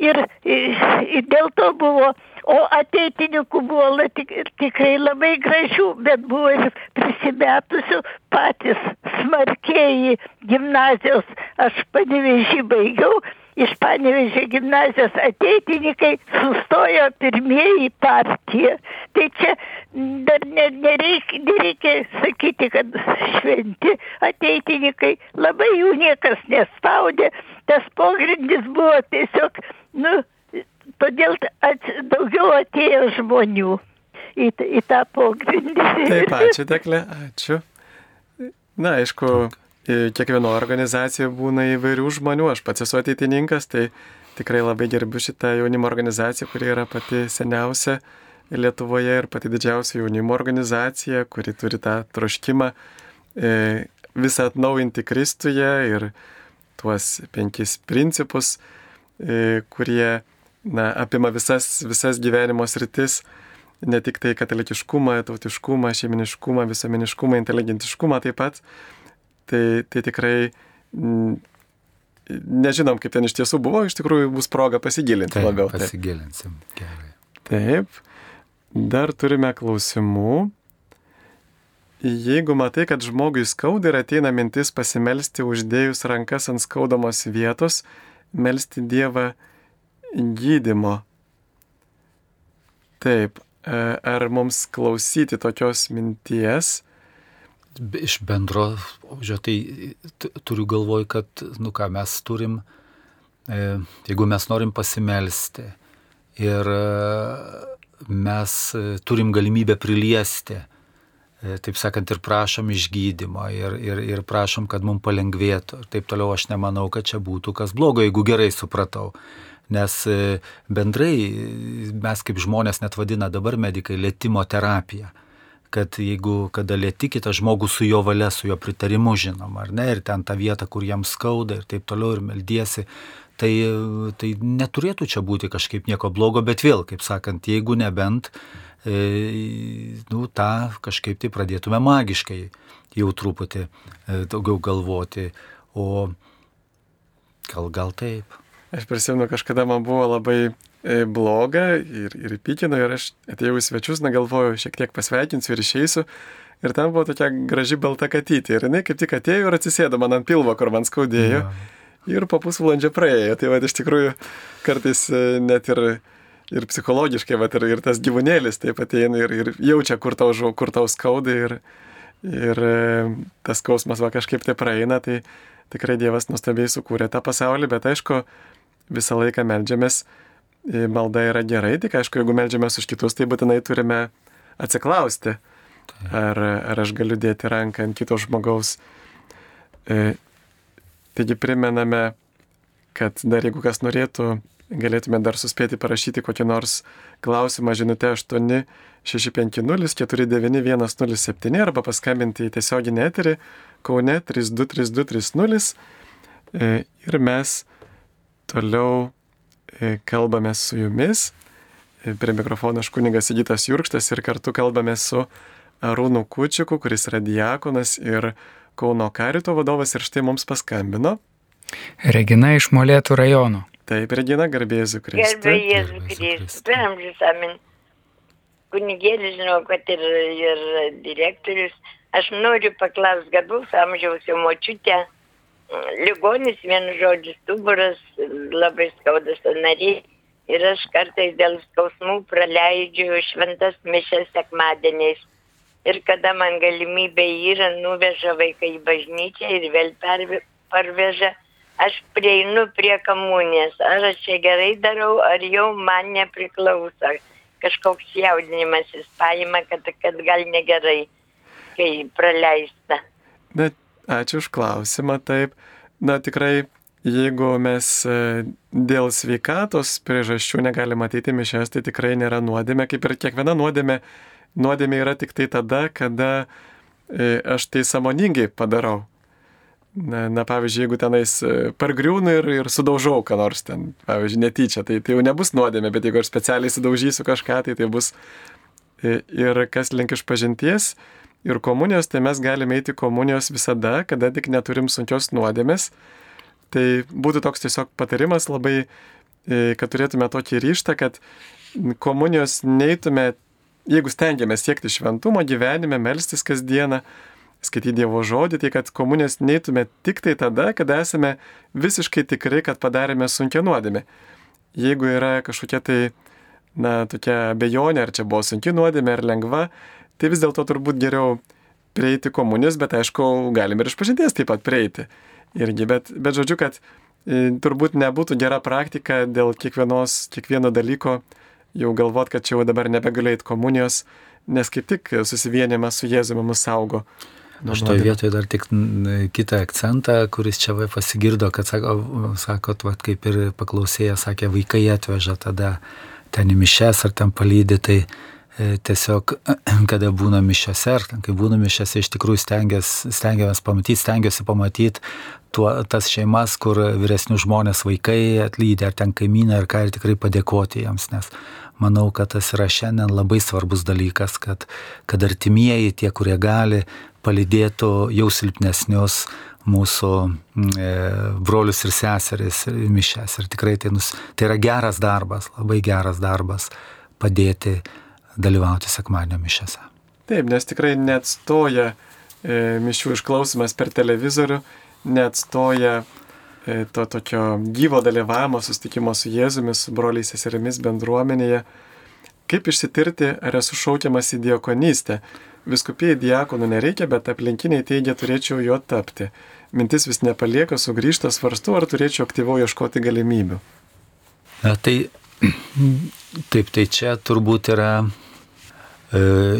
Ir, ir dėl to buvo, o ateitininkų buvo tik, tikrai labai gražių, bet buvo ir prisimetusių patys smarkieji gimnazijos, aš panevežį baigiau, iš panevežė gimnazijos ateitininkai sustojo pirmieji partija. Tai čia dar ne, nereikia, nereikia sakyti, kad šventi ateitininkai, labai jų niekas nespaudė, tas pogrindis buvo tiesiog, nu, todėl ats, daugiau atėjo žmonių į, į tą pogrindį. Taip, ačiū, Teklė, ačiū. Na, aišku, kiekvieno organizacijoje būna įvairių žmonių, aš pats esu ateitininkas, tai tikrai labai gerbiu šitą jaunimo organizaciją, kuri yra pati seniausia Lietuvoje ir pati didžiausia jaunimo organizacija, kuri turi tą troškimą e, visą atnaujinti Kristuje ir tuos penkis principus, e, kurie na, apima visas, visas gyvenimo sritis ne tik tai katalikiškumą, tautiškumą, šeiminiškumą, visuomeniškumą, inteligentiškumą taip pat. Tai, tai tikrai m, nežinom, kaip ten iš tiesų buvo, iš tikrųjų bus proga pasigilinti taip, labiau. Taip. Pasigilinsim. Gerai. Taip. Dar turime klausimų. Jeigu matai, kad žmogui skauda ir ateina mintis pasimelsti uždėjus rankas ant skaudamos vietos, melsti Dievą gydimo. Taip, E, ar mums klausyti tokios minties? Iš bendro, žiūrėjau, tai turiu galvoj, kad, nu ką, mes turim, e, jeigu mes norim pasimelsti ir e, mes turim galimybę priliesti, taip sakant, ir prašom išgydymo, ir, ir, ir prašom, kad mums palengvėtų. Ir taip toliau aš nemanau, kad čia būtų kas blogo, jeigu gerai supratau. Nes e, bendrai mes kaip žmonės net vadina dabar medikai lėtimo terapija kad jeigu kada lėti kitą žmogų su jo valia, su jo pritarimu žinoma, ar ne, ir ten tą vietą, kur jam skauda ir taip toliau, ir meldiesi, tai, tai neturėtų čia būti kažkaip nieko blogo, bet vėl, kaip sakant, jeigu nebent, e, nu, tą kažkaip tai pradėtume magiškai jau truputį e, daugiau galvoti, o gal, gal taip. Aš prisimenu, kažkada man buvo labai e, bloga ir, ir pykino ir aš atėjau į svečius, na galvoju, šiek tiek pasveikinsiu ir išeisiu. Ir ten buvo tokia graži balta katytė. Ir jinai kaip tik atėjo ir atsisėdo man ant pilvo, kur man skaudėjo. Ja. Ir po pusvalandžio praėjo. Tai va, iš tikrųjų, kartais e, net ir, ir psichologiškai, va, ir, ir tas gyvūnėlis taip ateina ir, ir jaučia, kur tau, kur tau skauda. Ir, ir e, tas skausmas va kažkaip tai praeina. Tai tikrai Dievas nuostabiai sukūrė tą pasaulį, bet aišku, visą laiką melžiamės, e, malda yra gerai, tik aišku, jeigu melžiamės už kitus, tai būtinai turime atsiklausti, ar, ar aš galiu dėti ranką ant kito žmogaus. E, taigi primename, kad dar jeigu kas norėtų, galėtume dar suspėti parašyti kokį nors klausimą žinutę 8 650 49107 arba paskambinti į tiesioginį eterį Kaune 323230 e, ir mes Toliau e, kalbame su jumis. E, prie mikrofono aš kuningas Įgytas Jurkštas ir kartu kalbame su Arūnu Kučiuku, kuris yra diakonas ir Kauno karito vadovas ir štai mums paskambino. Regina iš Molėtų rajono. Taip, Regina, garbėsiu Kristų. Garbėsiu Kristų. Amžius amin. Kunigėlis, žinau, kad ir, ir direktorius. Aš noriu paklausti garbaus amžiaus jau močiutę ligonis, vienu žodžiu, stuburas, labai skauda sanariai. Ir aš kartais dėl skausmų praleidžiu šventas mišes sekmadieniais. Ir kada man galimybė yra, nuveža vaiką į bažnyčią ir vėl parveža, aš prieinu prie komunės. Ar aš čia gerai darau, ar jau man nepriklauso. Kažkoks jaudinimas paima, kad, kad gal negerai, kai praleista. Bet Ačiū už klausimą. Taip, na tikrai, jeigu mes e, dėl sveikatos priežasčių negalime ateiti mišęs, tai tikrai nėra nuodėmė, kaip ir kiekviena nuodėmė. Nuodėmė yra tik tai tada, kada e, aš tai samoningai padarau. Na, na pavyzdžiui, jeigu tenais e, pargriūnu ir, ir sudaužau ką nors ten, pavyzdžiui, netyčia, tai, tai jau nebus nuodėmė, bet jeigu aš specialiai sudaužysiu kažką, tai tai bus ir kas link iš pažinties, ir komunijos, tai mes galime eiti komunijos visada, kada tik neturim sunkios nuodėmės. Tai būtų toks tiesiog patarimas labai, kad turėtume tokį ryštą, kad komunijos neitume, jeigu stengiamės siekti šventumo gyvenime, melstis kasdieną, skaityti Dievo žodį, tai kad komunės neitume tik tai tada, kada esame visiškai tikri, kad padarėme sunkia nuodėmė. Jeigu yra kažkokia tai, na, tokia bejonė, ar čia buvo sunki nuodėmė, ar lengva, tai vis dėlto turbūt geriau prieiti komunijos, bet aišku, galime ir iš pažinties taip pat prieiti. Irgi, bet, bet žodžiu, kad e, turbūt nebūtų gera praktika dėl kiekvienos, kiekvieno dalyko jau galvot, kad čia jau dabar nebegalėjai komunijos, nes kaip tik susivienimas su Jėzumi mus saugo. Aš toje vietoje dar tik kitą akcentą, kuris čia vai pasigirdo, kad sako, sakot, va, kaip ir paklausėjas sakė, vaikai atveža tada ten į mišes ar ten palydė, tai E, tiesiog, (clears throat) kada būna mišiose, ar kai būna mišiose, iš tikrųjų stengiamės, stengiamės pamatyti, stengiuosi pamatyti tuo, tas šeimas, kur vyresnių žmonės vaikai atlydė, ar ten kaimynai, ar ką, ir tikrai padėkoti jiems, nes manau, kad tas yra šiandien labai svarbus dalykas, kad, kad artimieji, tie, kurie gali, palydėtų jau silpnesnius mūsų e, brolius ir seseris mišęs. Ir tikrai tai, nus, tai yra geras darbas, labai geras darbas padėti dalyvauti sekmadienio mišiose. Taip, nes tikrai neatstoja e, mišių išklausimas per televizorių, neatstoja to tokio gyvo dalyvavimo, sustikimo su Jėzumi, su broliais seserimis bendruomenėje. Kaip išsitirti, ar esu šaukiamas į diekonystę? Viskupijai diakonų nereikia, bet aplinkiniai teigia, turėčiau jo tapti. Mintis vis nepalieka, sugrįžta svarstu, ar turėčiau aktyviau ieškoti galimybių. Na, tai (clears throat) taip, tai čia turbūt yra E,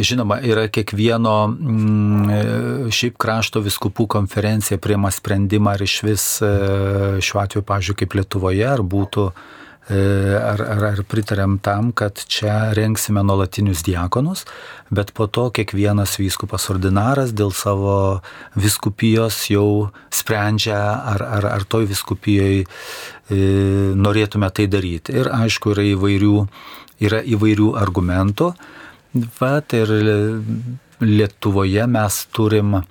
žinoma, yra kiekvieno mm, e, šiaip krašto viskupų konferencija priema sprendimą, ar iš vis e, šiuo atveju, pažiūrėjau, kaip Lietuvoje, ar būtų ar, ar, ar pritarėm tam, kad čia renksime nuolatinius diakonus, bet po to kiekvienas vyskupas ordinaras dėl savo viskupijos jau sprendžia, ar, ar, ar toj viskupijoje norėtume tai daryti. Ir aišku, yra įvairių, yra įvairių argumentų. Vat ir Lietuvoje mes turim e,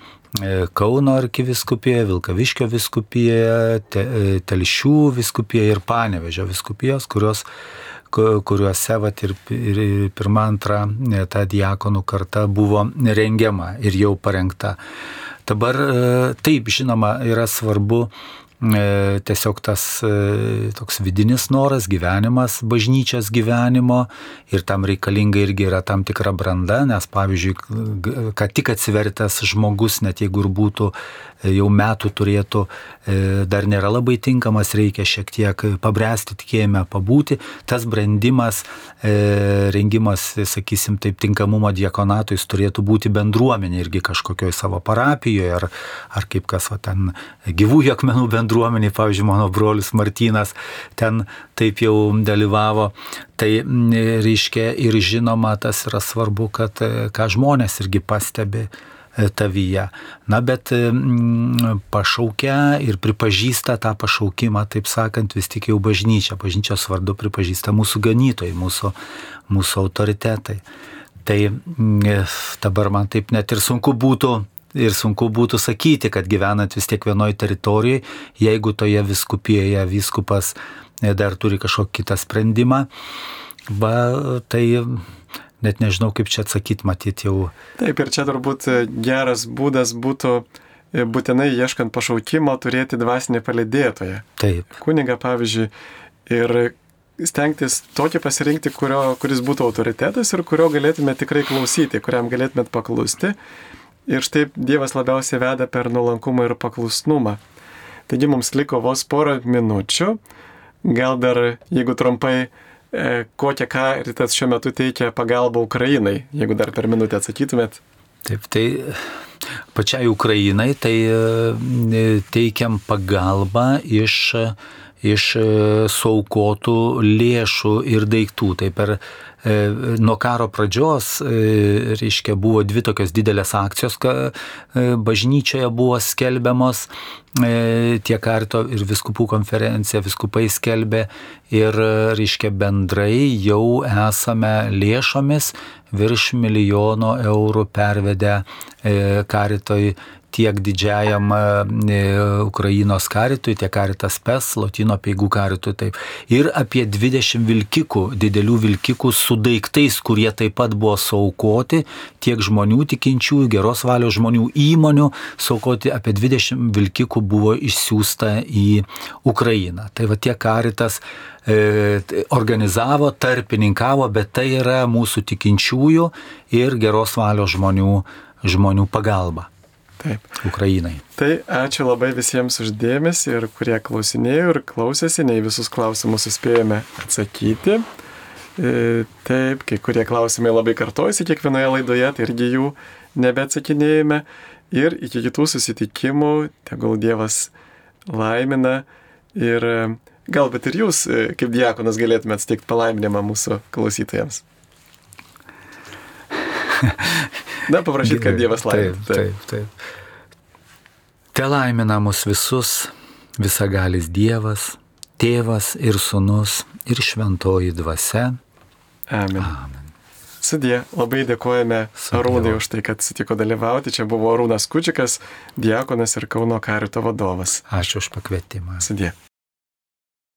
Kauno arkiviskupiją, Vilkaviškio viskupiją, te, e, Telšių viskupiją ir Panevežio viskupijos, kurios kuriuose vat, ir, ir pirmą, antrą e, ta diakonų karta buvo rengiama ir jau parengta. Dabar taip, žinoma, yra svarbu tiesiog tas e, toks vidinis noras, gyvenimas bažnyčios gyvenimo ir tam reikalinga irgi yra tam tikra branda, nes pavyzdžiui, kad tik atsivertęs žmogus, net jeigu ir būtų e, jau metų turėtų, dar nėra labai tinkamas, reikia šiek tiek pabręsti tikėjime, pabūti, tas brandimas, rengimas, sakysim, taip tinkamumo diekonatui jis turėtų būti bendruomenė irgi kažkokioje savo parapijoje ar, ar kaip kas va, ten gyvųjų akmenų bendruomenė bendruomeniai, pavyzdžiui, mano brolius Martynas ten taip jau dalyvavo. Tai reiškia ir žinoma, tas yra svarbu, kad e, ką žmonės irgi pastebi e, tavyje. Na, bet pašaukia ir pripažįsta tą pašaukimą, taip sakant, vis tik jau bažnyčia, bažnyčios vardu pripažįsta mūsų ganytojai, mūsų, mūsų autoritetai. Tai dabar man taip net ir sunku būtų ir sunku būtų sakyti, kad gyvenant vis tiek vienoje teritorijoje, jeigu toje viskupijoje viskupas e, dar turi kažkokį kitą sprendimą, va, tai net nežinau, kaip čia atsakyti, matyti jau. Taip, ir čia turbūt e, geras būdas būtų e, būtinai ieškant pašaukimo turėti dvasinį palidėtoją. Taip. Kuniga, pavyzdžiui, ir stengtis tokį pasirinkti, kurio, kuris būtų autoritetas ir kurio galėtume tikrai klausyti, kuriam galėtumėt paklusti Ir štai Dievas labiausiai veda per nuolankumą ir paklusnumą. Taigi mums liko vos porą minučių. Gal dar, jeigu trumpai, e, kokią karitas šiuo metu teikia pagalbą Ukrainai, jeigu dar per minutę atsakytumėt. Taip, tai pačiai Ukrainai tai e, teikiam pagalbą iš iš e, saukotų lėšų ir daiktų. Tai per nuo karo pradžios, e, reiškia, buvo dvi tokios didelės akcijos, bažnyčioje buvo skelbiamos, tiek karto ir viskupų konferencija, viskupai skelbė ir, reiškia, bendrai jau esame lėšomis virš milijono eurų pervedę karitoj tiek didžiajam e, Ukrainos karitui, tiek karitas PES, Latino peigų karitui. Taip. Ir apie 20 vilkikų, didelių vilkikų su daiktais, kurie taip pat buvo saukoti, tiek žmonių tikinčiųjų, geros valios žmonių įmonių, saukoti apie 20 vilkikų buvo išsiųsta į Ukrainą. Tai va tie karitas e, organizavo, tarpininkavo, bet tai yra mūsų tikinčiųjų ir geros valios žmonių, žmonių pagalba. Taip. Ukrainai. Tai ačiū labai visiems uždėmesi ir kurie klausinėjo ir klausėsi, ne į visus klausimus suspėjome atsakyti. E, taip, kai kurie klausimai labai kartojasi kiekvienoje laidoje, tai irgi jų nebeatsakinėjame. Ir iki kitų susitikimų, tegul Dievas laimina ir e, galbūt ir jūs, e, kaip diakonas, galėtumėte steigti palaiminimą mūsų klausytojams. (laughs) Na, paprašyti, kad Dievas laimina. Taip, taip, taip. Te laimina mus visus visagalis Dievas, Tėvas ir Sūnus ir Šventoji Dvasia. Amen. Amen. Sudė, labai dėkojame Arūnai už tai, kad sutiko dalyvauti. Čia buvo Arūnas Kučikas, diakonas ir Kauno karito vadovas. Ačiū už pakvietimą. Sudė.